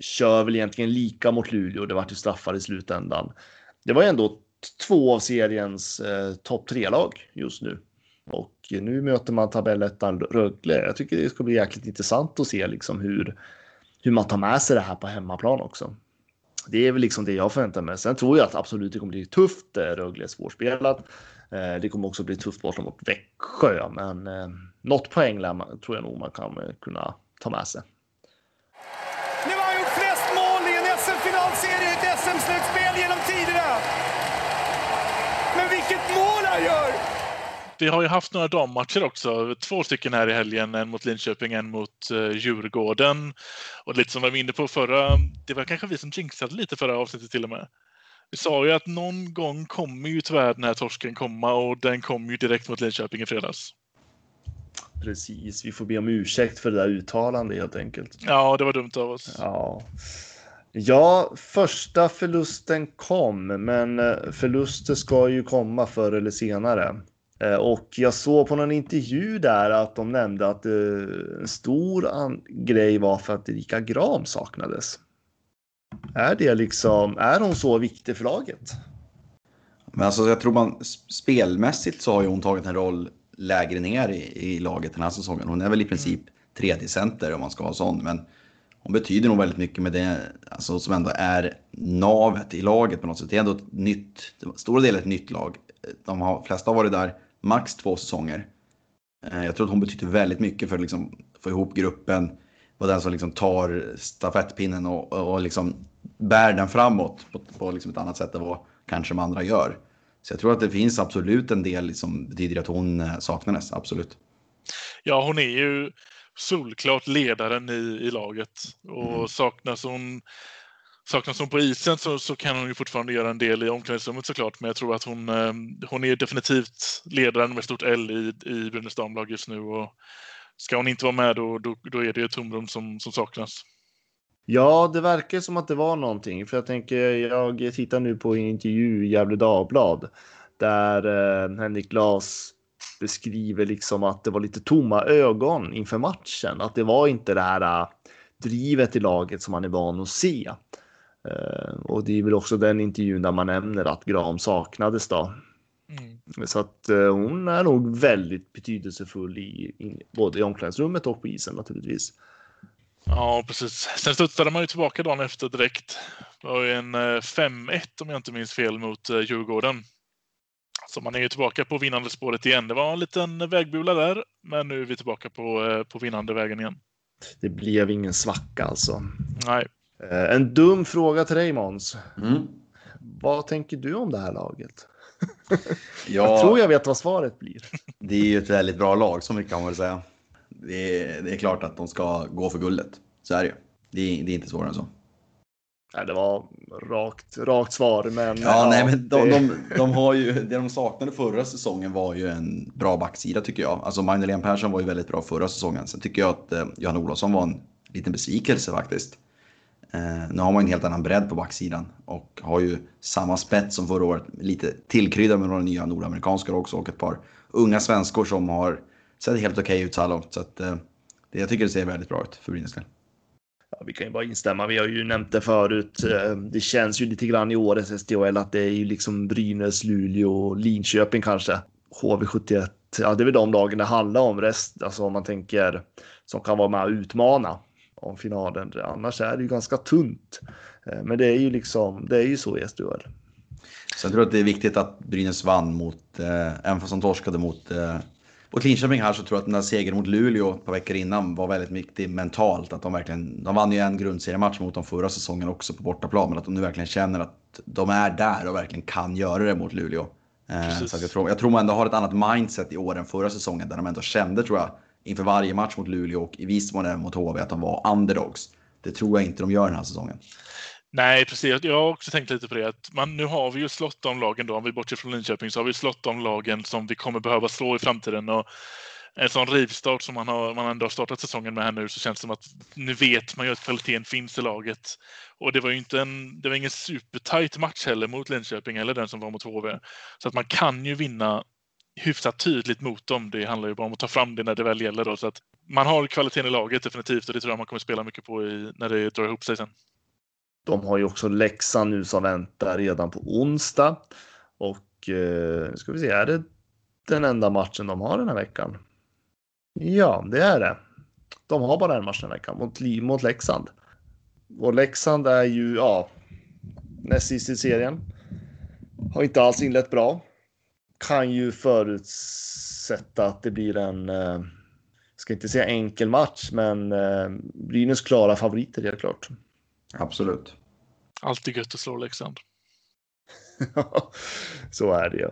kör väl egentligen lika mot Luleå, det vart ju straffar i slutändan. Det var ändå två av seriens eh, topp tre-lag just nu. Och nu möter man tabellettan Rögle. Jag tycker det ska bli jäkligt intressant att se liksom hur hur man tar med sig det här på hemmaplan också. Det är väl liksom det jag förväntar mig. Sen tror jag att absolut det kommer bli tufft. Eh, Rögle är svårspelat. Eh, det kommer också bli tufft borta mot Växjö, men eh, något poäng tror jag nog man kan kunna ta med sig. Nu har han gjort flest mål i en SM-finalserie i ett SM-slutspel genom tiderna. Men vilket mål han gör! Vi har ju haft några dammatcher också. Två stycken här i helgen. En mot Linköping, en mot uh, Djurgården. Och lite som vi var inne på förra, det var kanske vi som jinxade lite förra avsnittet till och med. Vi sa ju att någon gång kommer ju tyvärr den här torsken komma och den kom ju direkt mot Linköping i fredags. Precis, vi får be om ursäkt för det där uttalandet helt enkelt. Ja, det var dumt av oss. Ja. Ja, första förlusten kom, men eh, förluster ska ju komma förr eller senare. Eh, och jag såg på någon intervju där att de nämnde att eh, en stor grej var för att Erika Gram saknades. Är det liksom, är hon så viktig för laget? Men alltså jag tror man spelmässigt så har ju hon tagit en roll lägre ner i, i laget den här säsongen. Hon är väl i princip tredje center om man ska ha sån, men hon betyder nog väldigt mycket med det alltså, som ändå är navet i laget på något sätt. Det är ändå ett nytt, stora delar ett nytt lag. De har, flesta har varit där max två säsonger. Eh, jag tror att hon betyder väldigt mycket för att liksom, få ihop gruppen, vara den som liksom tar stafettpinnen och, och liksom bär den framåt på, på liksom ett annat sätt än vad kanske de andra gör. Så jag tror att det finns absolut en del som betyder att hon eh, saknades, absolut. Ja, hon är ju solklart ledaren i, i laget och mm. saknas hon Saknas hon på isen så, så kan hon ju fortfarande göra en del i omklädningsrummet såklart, men jag tror att hon, eh, hon är definitivt ledaren med stort L i, i Brynäs damlag just nu. Och ska hon inte vara med då, då, då är det ett tomrum som, som saknas. Ja, det verkar som att det var någonting. För jag tänker, jag tittar nu på en intervju i Gävle Dagblad där eh, Henrik Glas beskriver liksom att det var lite tomma ögon inför matchen. Att det var inte det här eh, drivet i laget som man är van att se. Uh, och det är väl också den intervjun där man nämner att Graham saknades då. Mm. Så att uh, hon är nog väldigt betydelsefull i, i både i omklädningsrummet och på isen naturligtvis. Ja, precis. Sen studsade man ju tillbaka dagen efter direkt. Det var ju en 5-1 eh, om jag inte minns fel mot eh, Djurgården. Så man är ju tillbaka på vinnande spåret igen. Det var en liten vägbula där, men nu är vi tillbaka på, eh, på vinnande vägen igen. Det blev ingen svacka alltså. Nej. En dum fråga till dig Måns. Mm. Vad tänker du om det här laget? Ja, jag tror jag vet vad svaret blir. Det är ju ett väldigt bra lag, så mycket kan man väl säga det är, det är klart att de ska gå för guldet. Så är det ju. Det är, det är inte svårare än så. Nej, det var rakt, rakt svar, men... Ja, ja nej, men de, det... de, de, har ju, det de saknade förra säsongen var ju en bra backsida tycker jag. Alltså Magdalena Persson var ju väldigt bra förra säsongen. Sen tycker jag att eh, Johanna Olofsson var en liten besvikelse faktiskt. Eh, nu har man en helt annan bredd på backsidan och har ju samma spets som förra året. Lite tillkryddad med några nya nordamerikanska också och ett par unga svenskor som har sett helt okej okay ut så här långt. Så att, eh, det, jag tycker det ser väldigt bra ut för Brynäs Ja, vi kan ju bara instämma. Vi har ju nämnt det förut. Eh, det känns ju lite grann i årets SDHL att det är ju liksom Brynäs, Luleå, Linköping kanske. HV71. Ja, det är väl de lagen det handlar om. Rest, alltså om man tänker som kan vara med och utmana om finalen. Annars är det ju ganska tunt. Eh, men det är ju liksom, det är ju så i SDHL. Så jag tror att det är viktigt att Brynäs vann mot, eh, även fast de torskade mot eh, och Linköping här så tror jag att den där segern mot Luleå ett par veckor innan var väldigt viktig mentalt. Att de verkligen, de vann ju en grundseriematch mot dem förra säsongen också på bortaplan. Men att de nu verkligen känner att de är där och verkligen kan göra det mot Luleå. Eh, så jag, tror, jag tror man ändå har ett annat mindset i år än förra säsongen. Där de ändå kände, tror jag, inför varje match mot Luleå och i viss mån även mot HV att de var underdogs. Det tror jag inte de gör den här säsongen. Nej, precis. Jag har också tänkt lite på det. Att man, nu har vi ju slått de lagen då, om vi bortser från Linköping, så har vi slått de lagen som vi kommer behöva slå i framtiden. Och en sån rivstart som man, har, man ändå har startat säsongen med här nu så känns det som att nu vet man ju att kvaliteten finns i laget. Och det var ju inte en, det var ingen supertajt match heller mot Linköping eller den som var mot HV. Så att man kan ju vinna hyfsat tydligt mot dem. Det handlar ju bara om att ta fram det när det väl gäller. Då. Så att man har kvaliteten i laget definitivt och det tror jag man kommer spela mycket på i, när det drar ihop sig sen. De har ju också Leksand nu som väntar redan på onsdag. Och eh, ska vi se, är det den enda matchen de har den här veckan? Ja, det är det. De har bara en match den här veckan mot, mot Leksand. Och Leksand är ju, ja, näst sist i serien. Har inte alls inlett bra. Kan ju förutsätta att det blir en, eh, ska inte säga enkel match, men eh, Brynäs klara favoriter helt klart. Absolut. Alltid gött att slå Leksand. Så är det ju.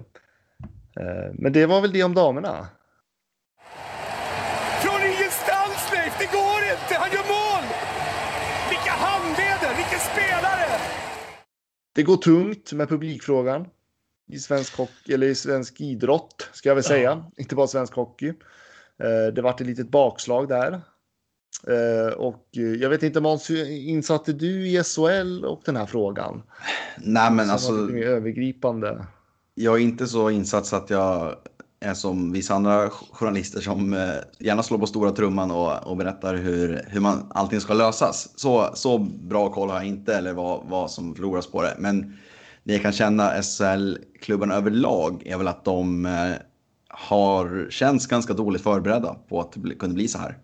Eh, men det var väl det om damerna. Från ingenstans, Leif! Det går inte! Han gör mål! Vilka handleder! Vilken spelare! Det går tungt med publikfrågan i svensk hockey eller i svensk idrott ska jag väl säga, Ja. inte bara svensk hockey. Eh, Det vart ett litet bakslag där. Eh, Och eh, jag vet inte Måns, hur insatte du i SHL och den här frågan? Nej, men alltså. lite övergripande. Jag är inte så insatt så att jag är som vissa andra journalister som gärna slår på stora trumman och, och berättar hur, hur man, allting ska lösas. Så, så bra koll har jag inte eller vad, vad som förloras på det. Men det jag kan känna SHL-klubbarna överlag är väl att de eh, har känts ganska dåligt förberedda på att det kunde bli så här.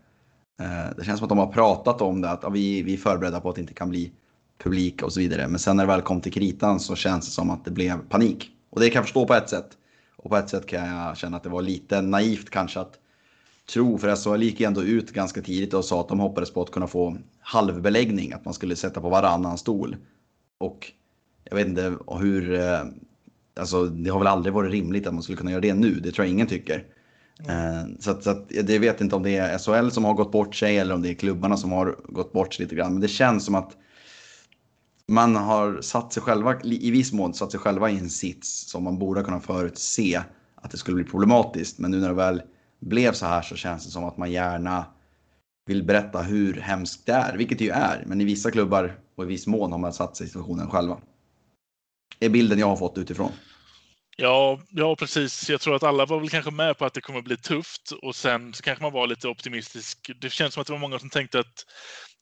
Eh, det känns som att de har pratat om det, att ja, vi, vi är förberedda på att det inte kan bli publik och så vidare. Men sen när det väl kom till kritan så känns det som att det blev panik. Och det kan jag förstå på ett sätt. Och på ett sätt kan jag känna att det var lite naivt kanske att tro, för SHL gick ju ändå ut ganska tidigt och sa att de hoppades på att kunna få halvbeläggning, att man skulle sätta på varannan stol. Och jag vet inte hur, eh, alltså det har väl aldrig varit rimligt att man skulle kunna göra det nu, det tror jag ingen tycker. Eh, Så, att, så att, jag vet inte om det är SHL som har gått bort sig eller om det är klubbarna som har gått bort sig lite grann. Men det känns som att man har satt sig själva, i viss mån satt sig själva i en sits som man borde kunna förutse att det skulle bli problematiskt. Men nu när det väl blev så här så känns det som att man gärna vill berätta hur hemskt det är, vilket det ju är. Men i vissa klubbar och i viss mån har man satt sig i situationen själva. Är bilden jag har fått utifrån. Ja, ja, precis. Jag tror att alla var väl kanske med på att det kommer bli tufft och sen så kanske man var lite optimistisk. Det känns som att det var många som tänkte att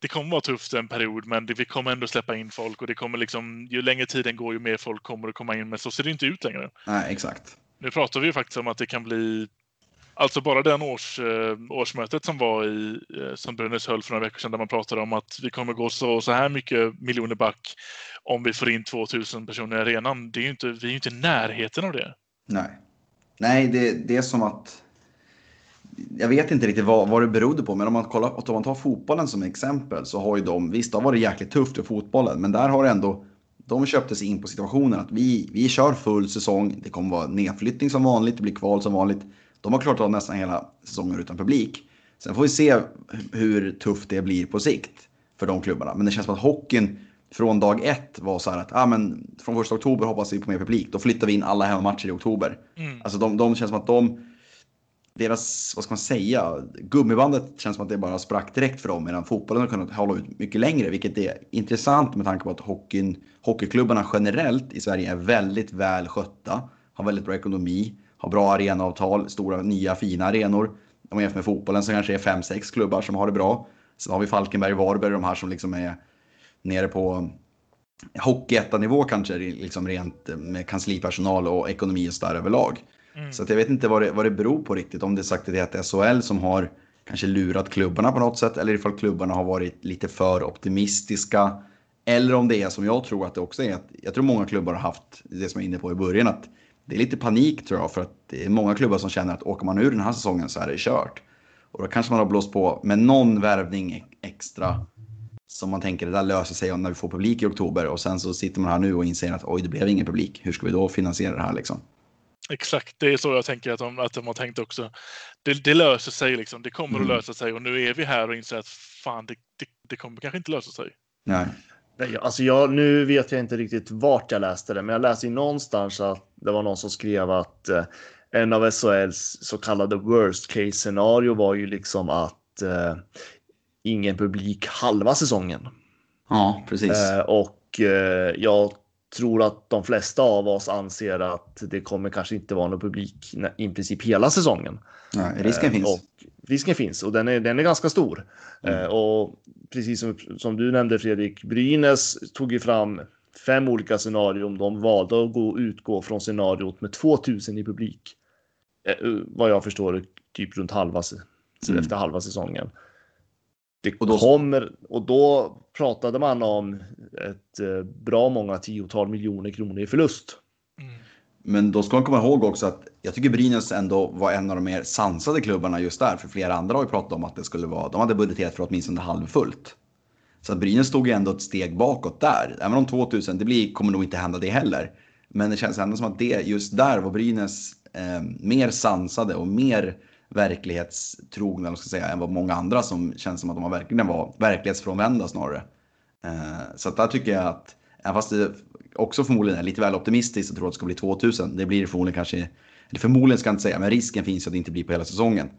det kommer vara tufft en period, men det, vi kommer ändå släppa in folk och det kommer liksom, ju längre tiden går, ju mer folk kommer att komma in. Men så ser det inte ut längre. Nej, exakt. Nu pratar vi ju faktiskt om att det kan bli Alltså bara den års, eh, årsmötet som var i, eh, som Brynäs höll för några veckor sedan där man pratade om att vi kommer gå så, så här mycket miljoner back om vi får in 2000 personer i arenan. Det är ju inte, vi är ju inte i närheten av det. Nej. Nej, det, det är som att... Jag vet inte riktigt vad, vad det berodde på, men om man, kollar, om man tar fotbollen som exempel så har ju de, visst, det har varit jäkligt tufft för fotbollen, men där har det ändå, de köpte sig in på situationen att vi, vi kör full säsong, det kommer vara nedflyttning som vanligt, det blir kval som vanligt. De har klarat av nästan hela säsongen utan publik. Sen får vi se hur tufft det blir på sikt för de klubbarna. Men det känns som att hockeyn från dag ett var så här att ah, men från första oktober hoppas vi på mer publik. Då flyttar vi in alla hemmamatcher i oktober. Mm. Alltså de, de känns som att de, deras, vad ska man säga, gummibandet känns som att det bara sprack direkt för dem. Medan fotbollen har kunnat hålla ut mycket längre. Vilket är intressant med tanke på att hockeyn, hockeyklubbarna generellt i Sverige är väldigt väl skötta. Har väldigt bra ekonomi, har bra arenaavtal, stora nya fina arenor. Om man jämför med fotbollen så kanske det är 5-6 klubbar som har det bra. Sen har vi Falkenberg, Varberg, de här som liksom är nere på hockeyettanivå kanske, liksom rent med kanslipersonal och ekonomi och sådär överlag. Mm. Så jag vet inte vad det, vad det beror på riktigt. Om det är sagt att det är SHL som har kanske lurat klubbarna på något sätt. Eller ifall klubbarna har varit lite för optimistiska. Eller om det är som jag tror att det också är. Att jag tror många klubbar har haft det som jag är inne på i början. Att det är lite panik tror jag. För att det är många klubbar som känner att åker man ur den här säsongen så är det kört. Och då kanske man har blåst på med någon värvning e- extra. Som man tänker det där löser sig när vi får publik i oktober. Och sen så sitter man här nu och inser att oj det blev ingen publik. Hur ska vi då finansiera det här liksom? Exakt, det är så jag tänker att de, att de har tänkt också. Det, det löser sig liksom. Det kommer Mm. att lösa sig och nu är vi här och inser att fan, det, det, det kommer kanske inte lösa sig. Nej. Nej, Alltså jag, nu vet jag inte riktigt vart jag läste det, men jag läste ju någonstans att det var någon som skrev att eh, en av SHLs så kallade worst case scenario var ju liksom att eh, ingen publik halva säsongen. Ja, precis. Eh, och eh, jag tror att de flesta av oss anser att det kommer kanske inte vara någon publik i princip hela säsongen. Nej, risken Eh, finns. Och risken finns och den är, den är ganska stor. Mm. Eh, och precis som, som du nämnde Fredrik, Brynäs tog ju fram fem olika scenarion. De valde att gå, utgå från scenariot med 2000 i publik. Eh, vad jag förstår typ runt halva, Mm. efter halva säsongen. Det Och då- kommer, och då pratade man om ett eh, bra många tiotal miljoner kronor i förlust. Mm. Men då ska man komma ihåg också att jag tycker Brynäs ändå var en av de mer sansade klubbarna just där. För flera andra har ju pratat om att det skulle vara, de hade budgeterat för åtminstone halvfullt. Så att Brynäs stod ju ändå ett steg bakåt där. Även om 2000, det blir, kommer nog inte hända det heller. Men det känns ändå som att det, just där var Brynäs eh, mer sansade och mer verklighetstrogna, ska säga, än vad många andra som känns som att de verkligen var verklighetsfrånvända snarare. Eh, så att där tycker jag att, även fast det också förmodligen är lite väl optimistiskt att tro att det ska bli 2000, det blir det förmodligen kanske, eller förmodligen ska jag inte säga, men risken finns att det inte blir på hela säsongen.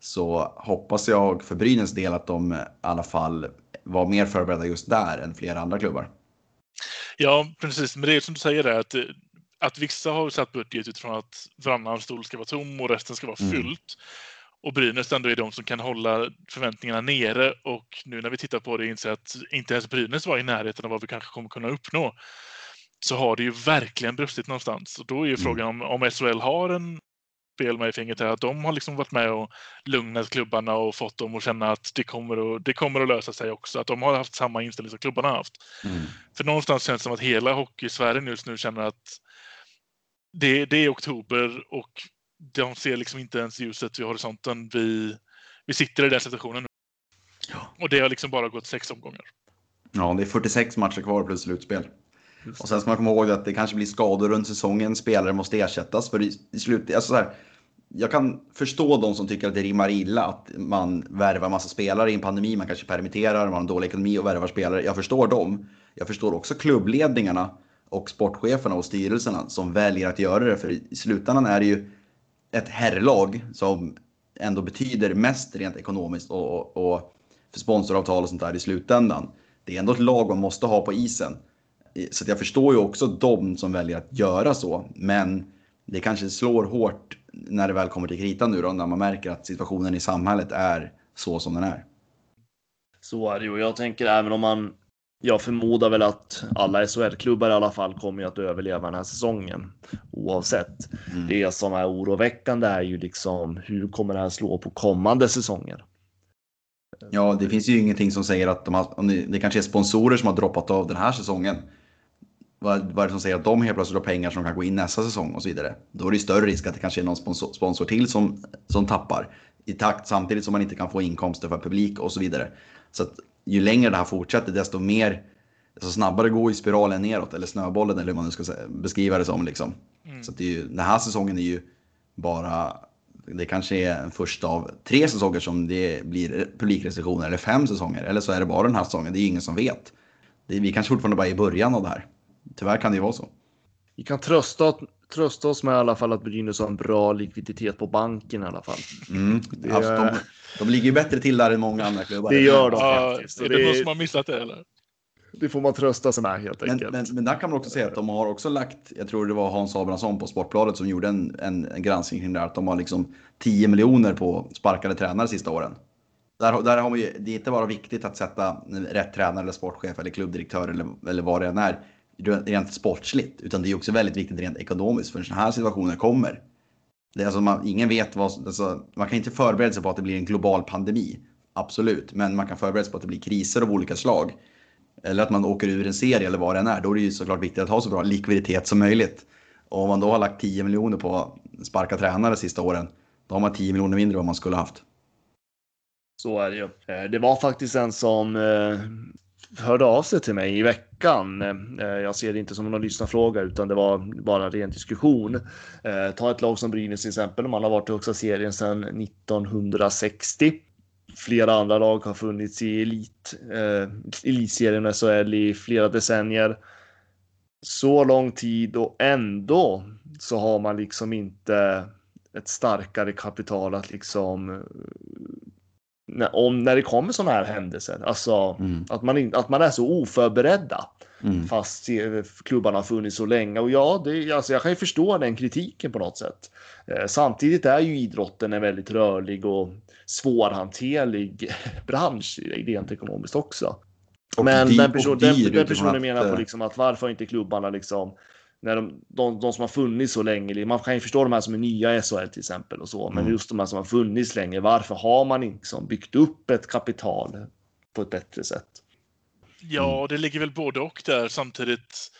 Så hoppas jag för Brynäs del att de i alla fall var mer förberedda just där än flera andra klubbar. Ja, precis. Men det är som du säger där, att, eh, att vissa har satt budget utifrån att varannan stol ska vara tom och resten ska vara mm. fullt. Mm. Och Brynäs ändå är de som kan hålla förväntningarna nere och nu när vi tittar på det inser att inte ens Brynäs var i närheten av vad vi kanske kommer kunna uppnå. Så har det ju verkligen brustit någonstans. Och då är ju mm. frågan om, om SHL har en spel med i fingret är att de har liksom varit med och lugnat klubbarna och fått dem att känna att det kommer att, det kommer att lösa sig också. Att de har haft samma inställning som klubbarna har haft. Mm. För någonstans känns det som att hela hockeysfären just nu känner att det, det är oktober och de ser liksom inte ens ljuset vid horisonten. Vi, vi sitter i den situationen nu. Och det har liksom bara gått sex omgångar. Ja, det är 46 matcher kvar plus slutspel. Och sen ska man komma ihåg att det kanske blir skador runt säsongen. Spelare måste ersättas. För i, i slut, alltså så här, jag kan förstå de som tycker att det rimmar illa att man värvar massa spelare i en pandemi. Man kanske permitterar, man har en dålig ekonomi och värvar spelare. Jag förstår dem. Jag förstår också klubbledningarna och sportcheferna och styrelserna som väljer att göra det. För i slutändan är det ju ett herrlag som ändå betyder mest rent ekonomiskt och, och, och för sponsoravtal och sånt där i slutändan. Det är ändå ett lag man måste ha på isen. Så jag förstår ju också de som väljer att göra så. Men det kanske slår hårt när det väl kommer till kritan nu då, när man märker att situationen i samhället är så som den är. Så är det ju. Jag tänker även om man jag förmodar väl att alla SHL-klubbar i alla fall kommer att överleva den här säsongen oavsett. Mm. Det som är oroväckande är ju liksom hur kommer det här slå på kommande säsonger? Ja, det finns ju ingenting som säger att de har, det kanske är sponsorer som har droppat av den här säsongen. Vad, vad är det som säger att de helt plötsligt har pengar som kan gå in nästa säsong och så vidare. Då är det större risk att det kanske är någon sponsor, sponsor till som, som tappar i takt samtidigt som man inte kan få inkomster för publik och så vidare. Så att ju längre det här fortsätter desto mer, desto snabbare går ju spiralen neråt eller snöbollen eller hur man nu ska beskriva det som liksom. Mm. Så det är ju, den här säsongen är ju bara det kanske är en första av tre säsonger som det blir publikrestriktioner eller fem säsonger. Eller så är det bara den här säsongen, det är ingen som vet. Det, vi kanske fortfarande bara är i början av det här. Tyvärr kan det ju vara så. Vi kan trösta, trösta oss med i alla fall att Brynäs har en bra likviditet på banken i alla fall. Mm. Det... Alltså, de, de ligger ju bättre till där än många andra klubbar. Det gör de ja, faktiskt. Är det, det någon som har missat det eller? Det får man trösta sig med helt enkelt. Men, men, men, där kan man också säga att de har också lagt, jag tror det var Hans Abrahamsson på Sportbladet som gjorde en, en, en granskning kring det här, att de har liksom 10 miljoner på sparkade tränare sista åren. Där, där har man ju, det är inte bara viktigt att sätta rätt tränare eller sportchef eller klubbdirektör eller, eller vad det än är rent sportsligt, utan det är också väldigt viktigt rent ekonomiskt för sådana här situationer kommer. Det är alltså man, ingen vet vad, alltså, man kan inte förbereda sig på att det blir en global pandemi, absolut, men man kan förbereda sig på att det blir kriser av olika slag. Eller att man åker ur en serie eller vad det än är, då är det ju såklart viktigt att ha så bra likviditet som möjligt. Och om man då har lagt 10 miljoner på sparka tränare sista åren, då har man 10 miljoner mindre än vad man skulle haft. Så är det ju. Eh, det var faktiskt en som eh, hörde av sig till mig i veckan. Eh, jag ser det inte som någon lyssnarfråga utan det var bara ren diskussion. Eh, ta ett lag som Brynäs till exempel. Man har varit i högsta serien sedan 1960. Flera andra lag har funnits i elit, eh, elitserien och SHL i flera decennier. Så lång tid och ändå så har man liksom inte ett starkare kapital att liksom eh, när, om, när det kommer sådana här händelser. Alltså mm. att, man, att man är så oförberedda. Mm. Fast klubbarna har funnits så länge. Och ja, det, alltså jag kan ju förstå den kritiken på något sätt. Eh, samtidigt är ju idrotten en väldigt rörlig och svårhanterlig bransch rent ekonomiskt också. Och Men den, person, den, den personen menar på eh, liksom att varför inte klubbarna liksom när de, de, de, som har funnits så länge, man kan ju förstå de här som är nya i SHL till exempel och så, men mm. just de här som har funnits länge, varför har man inte liksom byggt upp ett kapital på ett bättre sätt? Ja, mm. det ligger väl både och där samtidigt.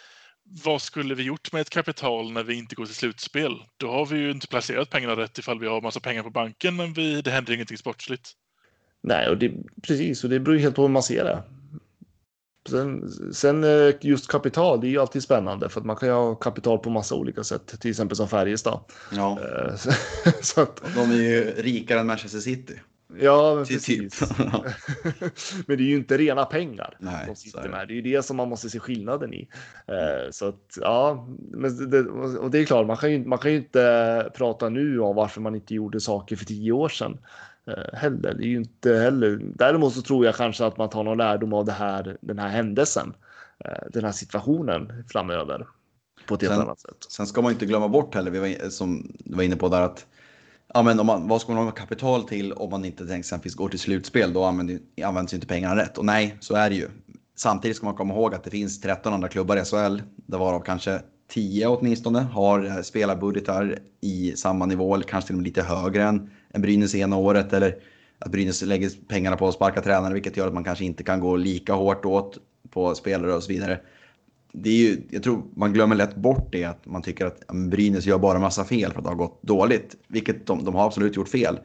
vad skulle vi gjort med ett kapital när vi inte går till slutspel? Då har vi ju inte placerat pengarna rätt ifall vi har massa pengar på banken men vi, det händer ingenting sportsligt. Nej, och det, precis, och det beror helt på hur man ser det. Sen, sen eh, just kapital, det är ju alltid spännande för att man kan ju ha kapital på massa olika sätt, till exempel som Färjestad. Ja, Eh, Så, att, de är ju rikare än Manchester City. ja, men Ty- precis. Typ. men det är ju inte rena pengar Nej, de sitter med. Det är ju det som man måste se skillnaden i. Eh, Så att ja, men det, och det är klart, man kan, ju, man kan ju inte prata nu om varför man inte gjorde saker för tio år sedan heller. Det är ju inte heller. Däremot så tror jag kanske att man tar någon lärdom av det här, den här händelsen, eh, den här situationen framöver på ett helt Sen- annat sätt. Sen ska man inte glömma bort heller, vi var, som du var inne på där, att ja, men om man, vad ska man ha kapital till om man inte till exempel går till slutspel? Då använder, används inte pengarna rätt. Och nej, så är det ju. Samtidigt ska man komma ihåg att det finns 13 andra klubbar i SHL, där varav kanske 10 åtminstone har eh, spelarbudgetar i samma nivå, eller kanske till och med lite högre än, än Brynäs ena året. Eller att Brynäs lägger pengarna på att sparka tränare, vilket gör att man kanske inte kan gå lika hårt åt på spelare och så vidare det är ju, jag tror man glömmer lätt bort det att man tycker att Brynäs gör bara massa fel för att det har gått dåligt. Vilket de, de har absolut gjort fel.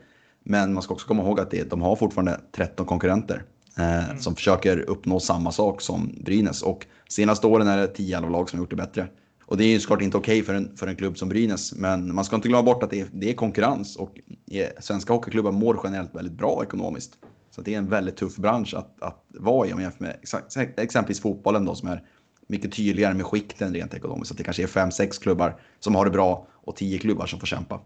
Men man ska också komma ihåg att det, de har fortfarande 13 konkurrenter eh, som försöker uppnå samma sak som Brynäs. Och senaste åren är det 10-11 lag som har gjort det bättre. Och det är ju såklart inte okej för, en, för en klubb som Brynäs. Men man ska inte glömma bort att det är, det är konkurrens och eh, svenska hockeyklubbar mår generellt väldigt bra ekonomiskt. Så det är en väldigt tuff bransch att, att vara i om jämför med exempelvis fotbollen då som är mycket tydligare med skikten rent ekonomiskt. Att det kanske är fem, sex klubbar som har det bra och tio klubbar som får kämpa.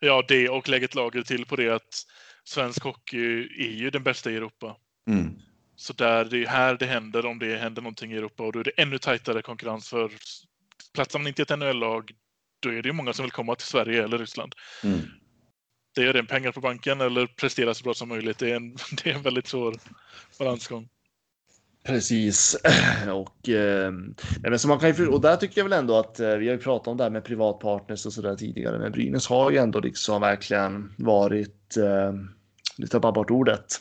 Ja, det och lägg ett lager till på det att svensk hockey är ju den bästa i Europa. Mm. Så där, det är här det händer om det händer någonting i Europa och då är det ännu tajtare konkurrens för platsar man inte i ett NHL-lag då är det ju många som vill komma till Sverige eller Ryssland. Mm. Det är det pengar på banken eller prestera så bra som möjligt. Det är en, det är en väldigt svår balansgång. Precis. Och, eh, men så man kan ju, och där tycker jag väl ändå att eh, vi har ju pratat om det här med privatpartners och så där tidigare, men Brynäs har ju ändå liksom verkligen varit, eh, nu tappar jag bort ordet,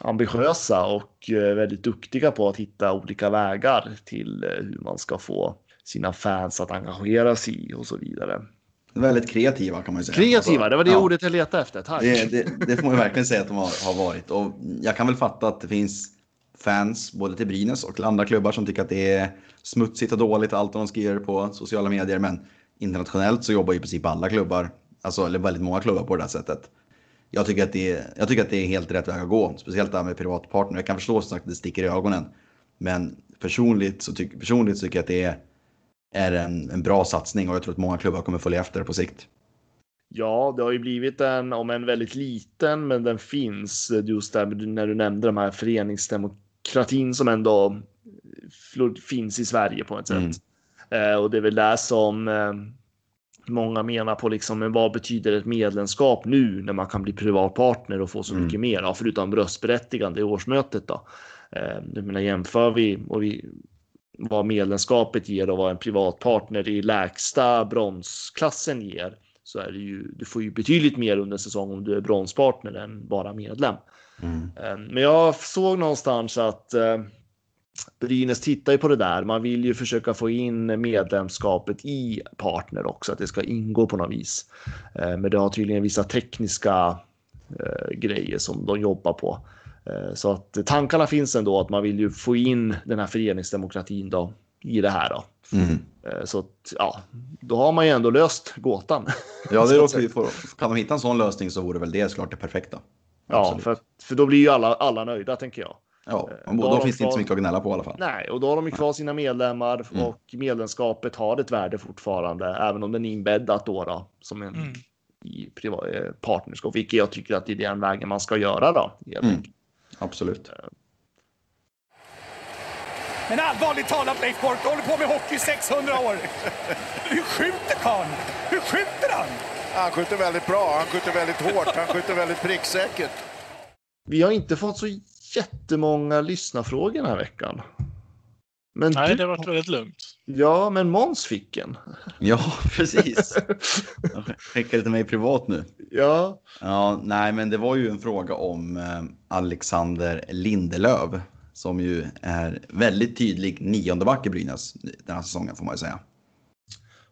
ambitiösa och eh, väldigt duktiga på att hitta olika vägar till eh, hur man ska få sina fans att engagera sig i och så vidare. Väldigt kreativa kan man ju säga. Kreativa, det var det ja. ordet jag letade efter. Tack. Det, det, det får man verkligen säga att de har, har varit. Och jag kan väl fatta att det finns fans både till Brynäs och till andra klubbar som tycker att det är smutsigt och dåligt allt de skriver på sociala medier. Men internationellt så jobbar ju i princip alla klubbar, alltså eller väldigt många klubbar på det här sättet. Jag tycker att det är, jag tycker att det är helt rätt väg att gå, speciellt det här med privatpartner. Jag kan förstå som sagt att det sticker i ögonen. Men personligt så, tyck, personligt så tycker jag att det är, är en, en bra satsning och jag tror att många klubbar kommer följa efter på sikt. Ja, det har ju blivit en, om en väldigt liten, men den finns just där när du nämnde de här föreningsdemokratin som ändå finns i Sverige på ett sätt. Mm. Eh, och det är väl det som eh, många menar på liksom, men vad betyder ett medlemskap nu när man kan bli privatpartner och få så Mm. mycket mer, ja, förutom röstberättigande i årsmötet då. Eh, jag menar, jämför vi, och vi vad medlemskapet ger och vad en privatpartner i lägsta bronsklassen ger så är det ju, du får ju betydligt mer under säsong om du är bronspartner än bara medlem. Mm. Eh, Men jag såg någonstans att eh, Brynäs tittar ju på det där. Man vill ju försöka få in medlemskapet i partner också, att det ska ingå på något vis. Eh, Men det har tydligen vissa tekniska eh, grejer som de jobbar på. Eh, Så att tankarna finns ändå att man vill ju få in den här föreningsdemokratin då i det här då. Mm. Så att, ja, då har man ju ändå löst gåtan. Ja, det låter vi få, kan de hitta en sån lösning så vore väl det såklart det perfekta. Ja, Absolut. för, att- för då blir ju alla, alla nöjda tänker jag. Ja, Eh, och då då, de finns det inte så mycket att gnälla på i alla fall. Nej, och då har de ju kvar sina medlemmar Mm. och medlemskapet har ett värde fortfarande, även om den är inbäddat då, då som en Mm. i privat, eh, partnerskap, vilket jag tycker att det är den vägen man ska göra då. Mm. Absolut. Men allvarligt talat Leif Boork, du håller på med hockey i 600 år. Hur skjuter karln? Hur skjuter han? Han skjuter väldigt bra, han skjuter väldigt hårt, han skjuter väldigt pricksäkert. Vi har inte fått så jättemånga lyssnarfrågor den här veckan. Men Nej, du, det har varit väldigt lugnt. Ja, men Måns fick en. Ja, precis. Jag skickade till mig privat nu. ja, Ja, nej, men det var ju en fråga om eh, Alexander Lindelöf som ju är väldigt tydlig niondeback i Brynäs den här säsongen får man ju säga.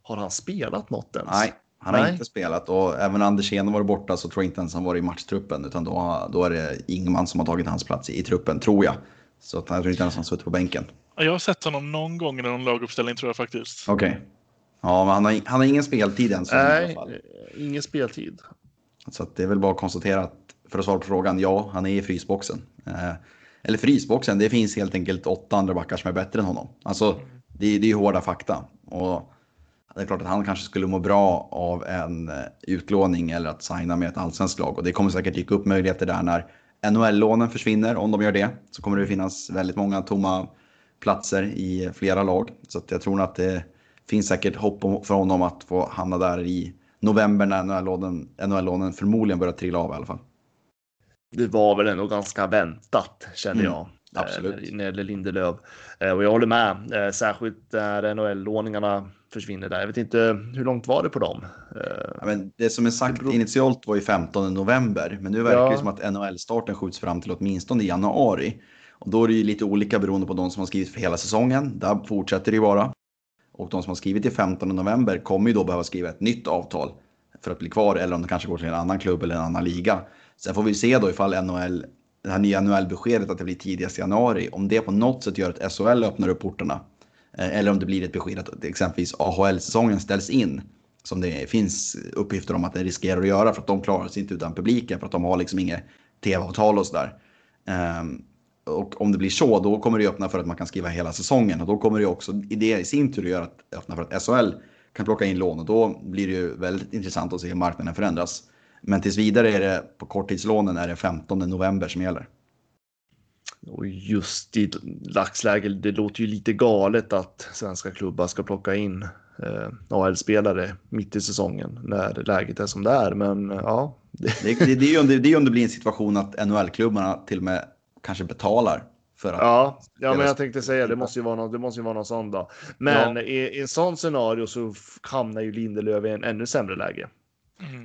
Har han spelat något ens? Nej, han har Nej. inte spelat och även Andersén var borta så tror jag inte ens han var i matchtruppen utan då, då är det Ingman som har tagit hans plats i, i truppen, tror jag. Så att han tror inte ens han suttit på bänken. Ja, Jag har sett honom någon gång i någon laguppställning tror jag faktiskt. Okej. Ja, men han har, han har ingen speltid än så länge i alla Nej, fall. ingen speltid. Så att det är väl bara att konstatera att för att svara på frågan, ja, han är i frysboxen. Eh, eller frysboxen, det finns helt enkelt åtta andra backar som är bättre än honom. Alltså, det, det är ju hårda fakta. Och det är klart att han kanske skulle må bra av en eh, utlåning eller att signa med ett allsvenskt lag. Och det kommer säkert dyka upp möjligheter där när NHL-lånen försvinner, om de gör det. Så kommer det finnas väldigt många tomma platser i flera lag. Så jag tror att det finns säkert hopp för honom att få hamna där i november när NHL-lånen NHL förmodligen börjar trilla av i alla fall. Det var väl ändå ganska väntat kände Mm, jag. Absolut. eh, När det gäller Lindelöf. Eh, Och jag håller med. eh, Särskilt när NHL-låningarna försvinner där. Jag vet inte hur långt var det på dem? Ja, men det som är sagt beror- initialt var ju 15 november, men nu verkar Ja. det som att NHL-starten skjuts fram till åtminstone i januari. Och då är det ju lite olika beroende på de som har skrivit för hela säsongen. Där fortsätter det ju bara. Och de som har skrivit till 15 november kommer ju då behöva skriva ett nytt avtal för att bli kvar eller om de kanske går till en annan klubb eller en annan liga. Sen får vi se då ifall NHL, det här nya NHL-beskedet att det blir tidigast i januari, om det på något sätt gör att SHL öppnar upp portarna. Eh, eller om det blir ett besked att exempelvis AHL-säsongen ställs in. Som det finns uppgifter om att det riskerar att göra för att de klarar sig inte utan publiken för att de har liksom inget tv-avtal och sådär. Ehm, och om det blir så, då kommer det öppna för att man kan skriva hela säsongen och då kommer det också i det i sin tur göra att öppna för att SHL kan plocka in lån och då blir det ju väldigt intressant att se hur marknaden förändras. Men tills vidare är det på korttidslånen är det 15 november som gäller. Och just i dagsläget, det låter ju lite galet att svenska klubbar ska plocka in eh, AL-spelare mitt i säsongen när läget är som det är. Men eh, ja, det, Det, det, det är ju om det, det är om det blir en situation att NHL-klubbarna till och med kanske betalar för att ja, ja men jag tänkte säga det måste ju vara någon, det måste ju vara någon sån då. Men i, i en sån scenario så hamnar ju Lindelöf i en ännu sämre läge.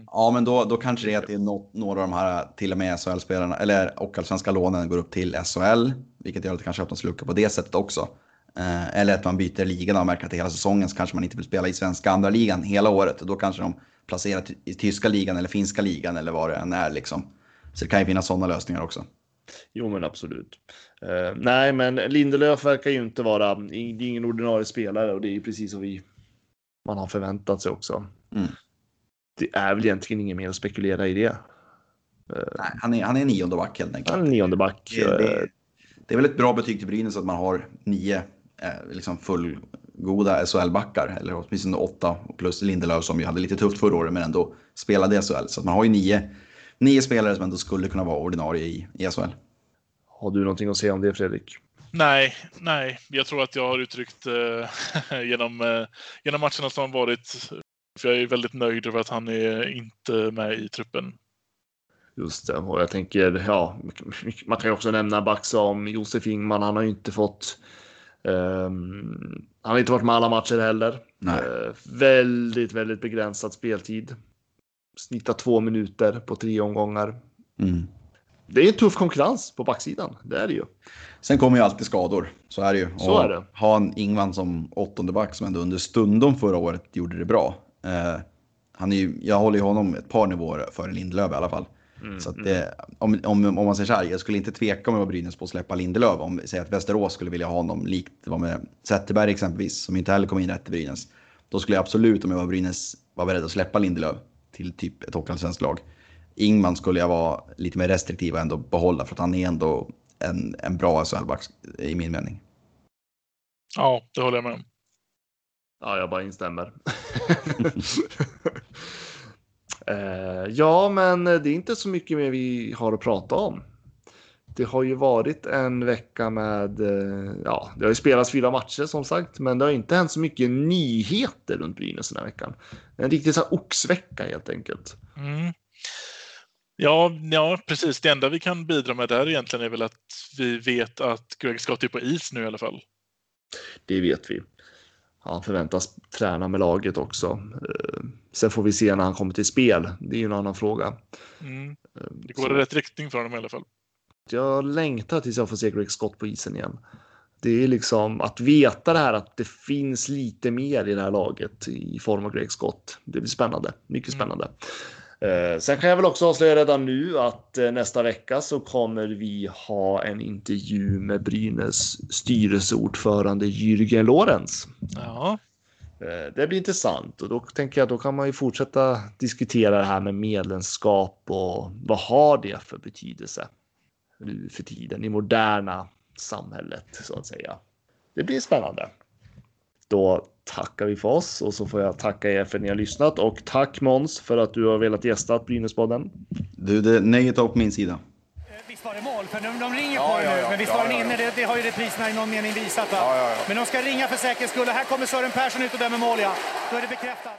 Mm. Ja, men då, då kanske det är att det är nå- några av de här till och med SHL-spelarna eller och allsvenska lånen går upp till SHL, vilket gör att det kanske öppnas lucka på det sättet också. Eh, eller att man byter ligan och märker att hela säsongen så kanske man inte vill spela i svenska andra ligan hela året och då kanske de placerar i tyska ligan eller finska ligan eller vad det än är liksom. Så det kan ju finnas sådana lösningar också. Jo, men absolut. Eh, nej, men Lindelöf verkar ju inte vara, det är ingen ordinarie spelare och det är ju precis vad vi man har förväntat sig också. Mm. Det är väl egentligen inget mer att spekulera i det. Nej, han, är, han är nionde back helt enkelt. Han är nionde back. Det, Eh, det, det är väl ett bra betyg till Brynäs att man har nio eh, liksom fullgoda SHL-backar. Eller åtminstone åtta plus Lindelöf som ju hade lite tufft förra året men ändå spelade i SHL. Så att man har ju nio, nio spelare som ändå skulle kunna vara ordinarie i, i SHL. Har du någonting att säga om det Fredrik? Nej, nej. Jag tror att jag har uttryckt eh, genom, eh, genom matcherna som har varit. För jag är väldigt nöjd över att han är inte med i truppen. Just det, och jag tänker, ja, man kan ju också nämna back som Josef Ingman. Han har ju inte fått. ehm, han har inte varit med alla matcher heller. Nej. Eh, väldigt, väldigt begränsad speltid. Snittar två minuter på tre omgångar. Mm. Det är en tuff konkurrens på backsidan. Det är det ju. Sen kommer ju alltid skador. Så är det ju. Så Och är det. Ha en Ingman som åttonde back som ändå under stundom förra året gjorde det bra. Eh, han är ju, jag håller ju honom ett par nivåer före Lindelöf i alla fall. Mm, så att det, om, om, om man säger så här, jag skulle inte tveka om jag var Brynäs på att släppa Lindelöf. Om vi säger att Västerås skulle vilja ha honom likt var med Zetterberg exempelvis, som inte heller kom in rätt i Brynäs. Då skulle jag absolut, om jag var Brynäs, vara beredd att släppa Lindelöf till typ ett hockeyallsvenskt lag. Ingman skulle jag vara lite mer restriktiv och ändå behålla för att han är ändå en, en bra SHL-back i min mening. Ja, det håller jag med om. Ja, jag bara instämmer. Eh, ja, men det är inte så mycket mer vi har att prata om. Det har ju varit en vecka med, eh, ja, det har ju spelats fyra matcher som sagt, men det har inte hänt så mycket nyheter runt Brynäs den här veckan. En riktig så här oxvecka helt enkelt. Mm. Ja, ja, precis. Det enda vi kan bidra med där egentligen är väl att vi vet att Greg Scott är på is nu i alla fall. Det vet vi. Han förväntas träna med laget också. Eh, sen får vi se när han kommer till spel. Det är ju en annan fråga. Mm. Det Så. går i rätt riktning för honom i alla fall. Jag längtar tills jag får se Greg Scott på isen igen. Det är liksom att veta det här att det finns lite mer i det här laget i form av Greg Scott. Det blir spännande, mycket spännande. Eh, sen kan jag väl också avslöja redan nu att eh, nästa vecka så kommer vi ha en intervju med Brynäs styrelseordförande Jürgen Lorenz. Ja, Eh, Det blir intressant och då tänker jag då kan man ju fortsätta diskutera det här med medlemskap och vad har det för betydelse nu för tiden i moderna samhället så att säga. Det blir spännande. Då tackar vi för oss och så får jag tacka er för att ni har lyssnat och tack Måns för att du har velat gästa Brynäspodden. Du, det, nöjet var på min sida. Visst var det mål? För de, de ringer Ja, på det ja, nu, ja. men visst Ja, var den ja, inne? ja. Det, det har ju repriserna i någon mening visat. Va? Ja, ja, ja. Men de ska ringa för säkerhets skull. och Här kommer Sören Persson ut och dömer mål, ja. Då är det bekräftat.